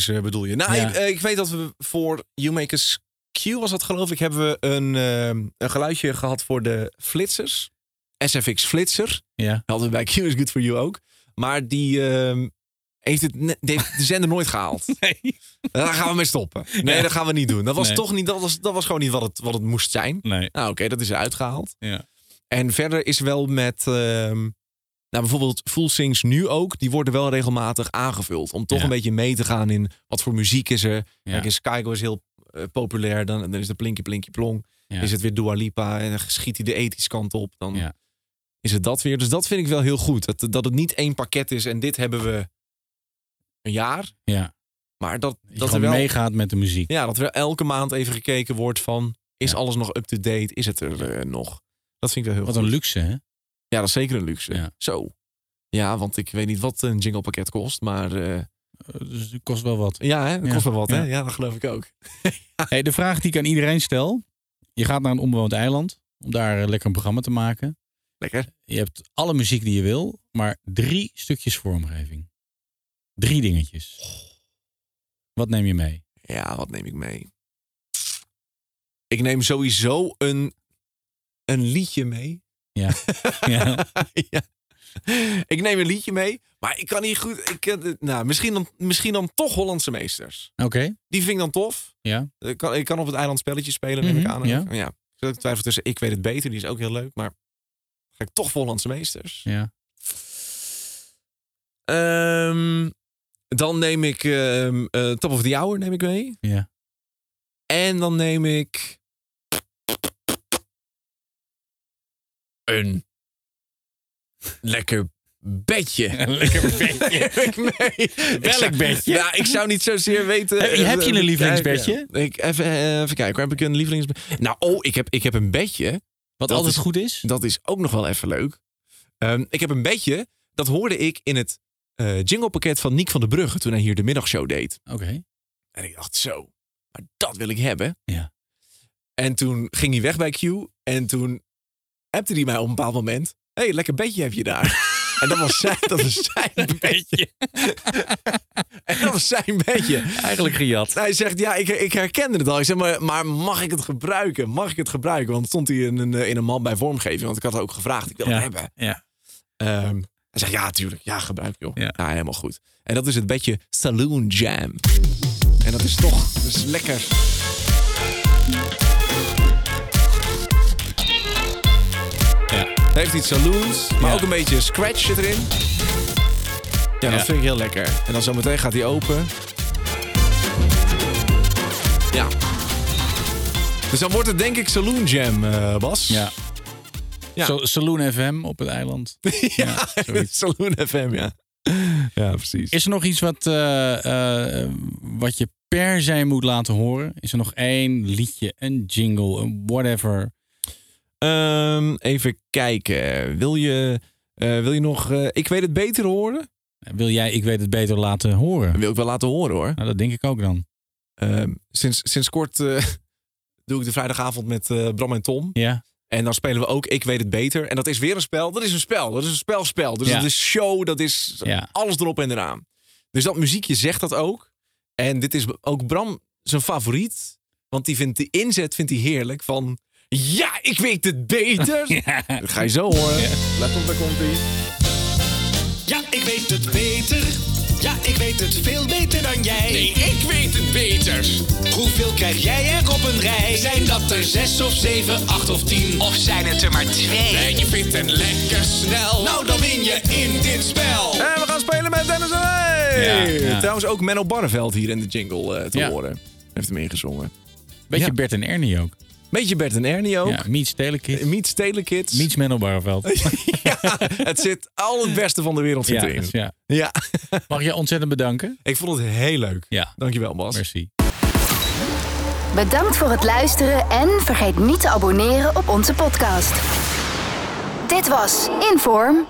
eh, bedoel je. Nou, Ja. ik, ik weet dat we voor You Make Us Q was dat geloof ik, hebben we een, eh, een geluidje gehad voor de flitsers. SFX Flitser. ja. Hadden we bij Q is Good For You ook. Maar die ehm, heeft, het ne- heeft de zender nooit gehaald. [LAUGHS] Nee. Daar gaan we mee stoppen. Nee, Ja. dat gaan we niet doen. Dat was Nee. toch niet, dat was, dat was gewoon niet wat het, wat het moest zijn. Nee. Nou, oké, dat is eruit gehaald. Ja. En verder is wel met, ehm, nou bijvoorbeeld Full Sings nu ook, die worden wel regelmatig aangevuld. Om toch Ja. een beetje mee te gaan in wat voor muziek is er. Ja. Kijk, in Skygo is heel eh, populair, dan, dan is het Plinky Plinky Plong. Ja. Is het weer Dua Lipa en dan schiet hij de ethische kant op. Dan Ja. is het dat weer. Dus dat vind ik wel heel goed. Dat, dat het niet één pakket is en dit hebben we een jaar. ja. Maar dat, Dat je dat er wel meegaat met de muziek. ja, dat er elke maand even gekeken wordt van... is Ja. alles nog up-to-date? Is het er eh, nog? Dat vind ik wel heel Wat goed. een luxe, hè? Ja, dat is zeker een luxe. Ja. Zo. Ja, want ik weet niet wat een jinglepakket kost, maar Eh, Dus het kost wel wat. ja, hè, dat Ja. kost wel wat. Hè? Ja. Ja, dat geloof ik ook. [LAUGHS] Hey, de vraag die ik aan iedereen stel. Je gaat naar een onbewoond eiland om daar eh, lekker een programma te maken. Lekker. Je hebt alle muziek die je wil, maar drie stukjes vormgeving. Drie dingetjes. Wat neem je mee? Ja, wat neem ik mee? Ik neem sowieso een, een liedje mee. Ja. [LAUGHS] ja. ja. [LAUGHS] Ik neem een liedje mee, maar ik kan niet goed... Ik, nou, misschien, dan, misschien dan toch Hollandse meesters. Oké. Die vind ik dan tof. Ja. Ik kan, ik kan op het eiland spelletjes spelen, neem ik Mhm, aan. ja. ja. Ik twijfel tussen Ik weet het beter, die is ook heel leuk. Maar ga ik toch voor Hollandse meesters. Ja. Ehm, dan neem ik ehm, eh, Top of the Hour neem ik mee. Ja. En dan neem ik... Een lekker bedje. [LAUGHS] Lekker bedje. [LAUGHS] Zou- bedje? Ja, ik zou niet zozeer weten... Heb je- heb je een Even lievelingsbedje? Ik, even, eh, even kijken, heb ik een lievelingsbedje? Nou, oh, ik heb, ik heb een bedje. Wat Dat altijd is- goed is? Dat is ook nog wel even leuk. Ehm, ik heb een bedje, dat hoorde ik in het eh jinglepakket van Niek van der Brugge... toen hij hier de middagshow deed. Oké. En ik dacht, zo, maar dat wil ik hebben. Ja. En toen ging hij weg bij Q. En toen appte hij mij op een bepaald moment... Hé, hey, lekker bedje heb je daar. en dat was zijn, dat was zijn bedje. [LAUGHS] en dat was zijn bedje. Eigenlijk gejat. Hij zegt, ja, ik, ik herkende het al. Ik zeg, maar, maar mag ik het gebruiken? Mag ik het gebruiken? Want stond hij in een, eh, in een man bij vormgeving. Want ik had ook gevraagd. Ik wil Ja. het hebben. Ja. Ehm, hij zegt, ja, tuurlijk. Ja, gebruik joh. Ja. Ja. helemaal goed. En dat is het bedje Saloon Jam. En dat is toch dat is lekker. Heeft iets saloons, maar Ja. ook een beetje scratch zit erin. Ja, dat Ja. vind ik heel lekker. En dan zometeen gaat hij open. Ja. Dus dan wordt het denk ik Saloon Jam, eh, Bas. Ja. Ja. Saloon FM op het eiland. [LAUGHS] ja, zoiets. Saloon FM, ja. Ja, precies. Is er nog iets wat, eh, eh, wat je per se moet laten horen? Is er nog één liedje, een jingle, een whatever? Ehm, even kijken. Wil je, eh, wil je nog eh, Ik weet het beter horen? Wil jij Ik weet het beter laten horen? wil ik wel laten horen hoor. Nou, dat denk ik ook dan. Ehm, sinds, sinds kort eh, [LAUGHS] doe ik de vrijdagavond met Bram en Tom. Ja. En dan spelen we ook Ik weet het beter. En dat is weer een spel. Dat is een spel. Dat is een spelspel. Dus Ja. dat is show. Dat is Ja. alles erop en eraan. Dus dat muziekje zegt dat ook. En dit is ook Bram zijn favoriet. Want die vindt de inzet vindt hij heerlijk. Van ja, ik weet het beter. [LAUGHS] Ja. Dat ga je zo horen. Let op, daar komt. Ja, ik weet het beter. Ja, ik weet het veel beter dan jij. Nee, ik weet het beter. Hoeveel krijg jij er op een rij? Zijn dat er zes of zeven, acht of tien? Of zijn het er maar twee? En je vindt het lekker snel. Nou, dan win je in dit spel. En we gaan spelen met Dennis en. Ja, ja. Trouwens ook Menno Barneveld hier in de jingle eh, te Ja. horen. Heeft hem ingezongen. Beetje Ja. Bert en Ernie ook. Beetje Bert en Ernie ook. Ja, Meets Telekids. Meets Telekids. Meets Menno Barreveld. [LAUGHS] ja, het zit al het beste van de wereld zit Ja, erin. ja. ja. Mag je ontzettend bedanken? Ik vond het heel leuk. Ja. Dankjewel, Bas. Merci. Bedankt voor het luisteren en vergeet niet te abonneren op onze podcast. Dit was Inform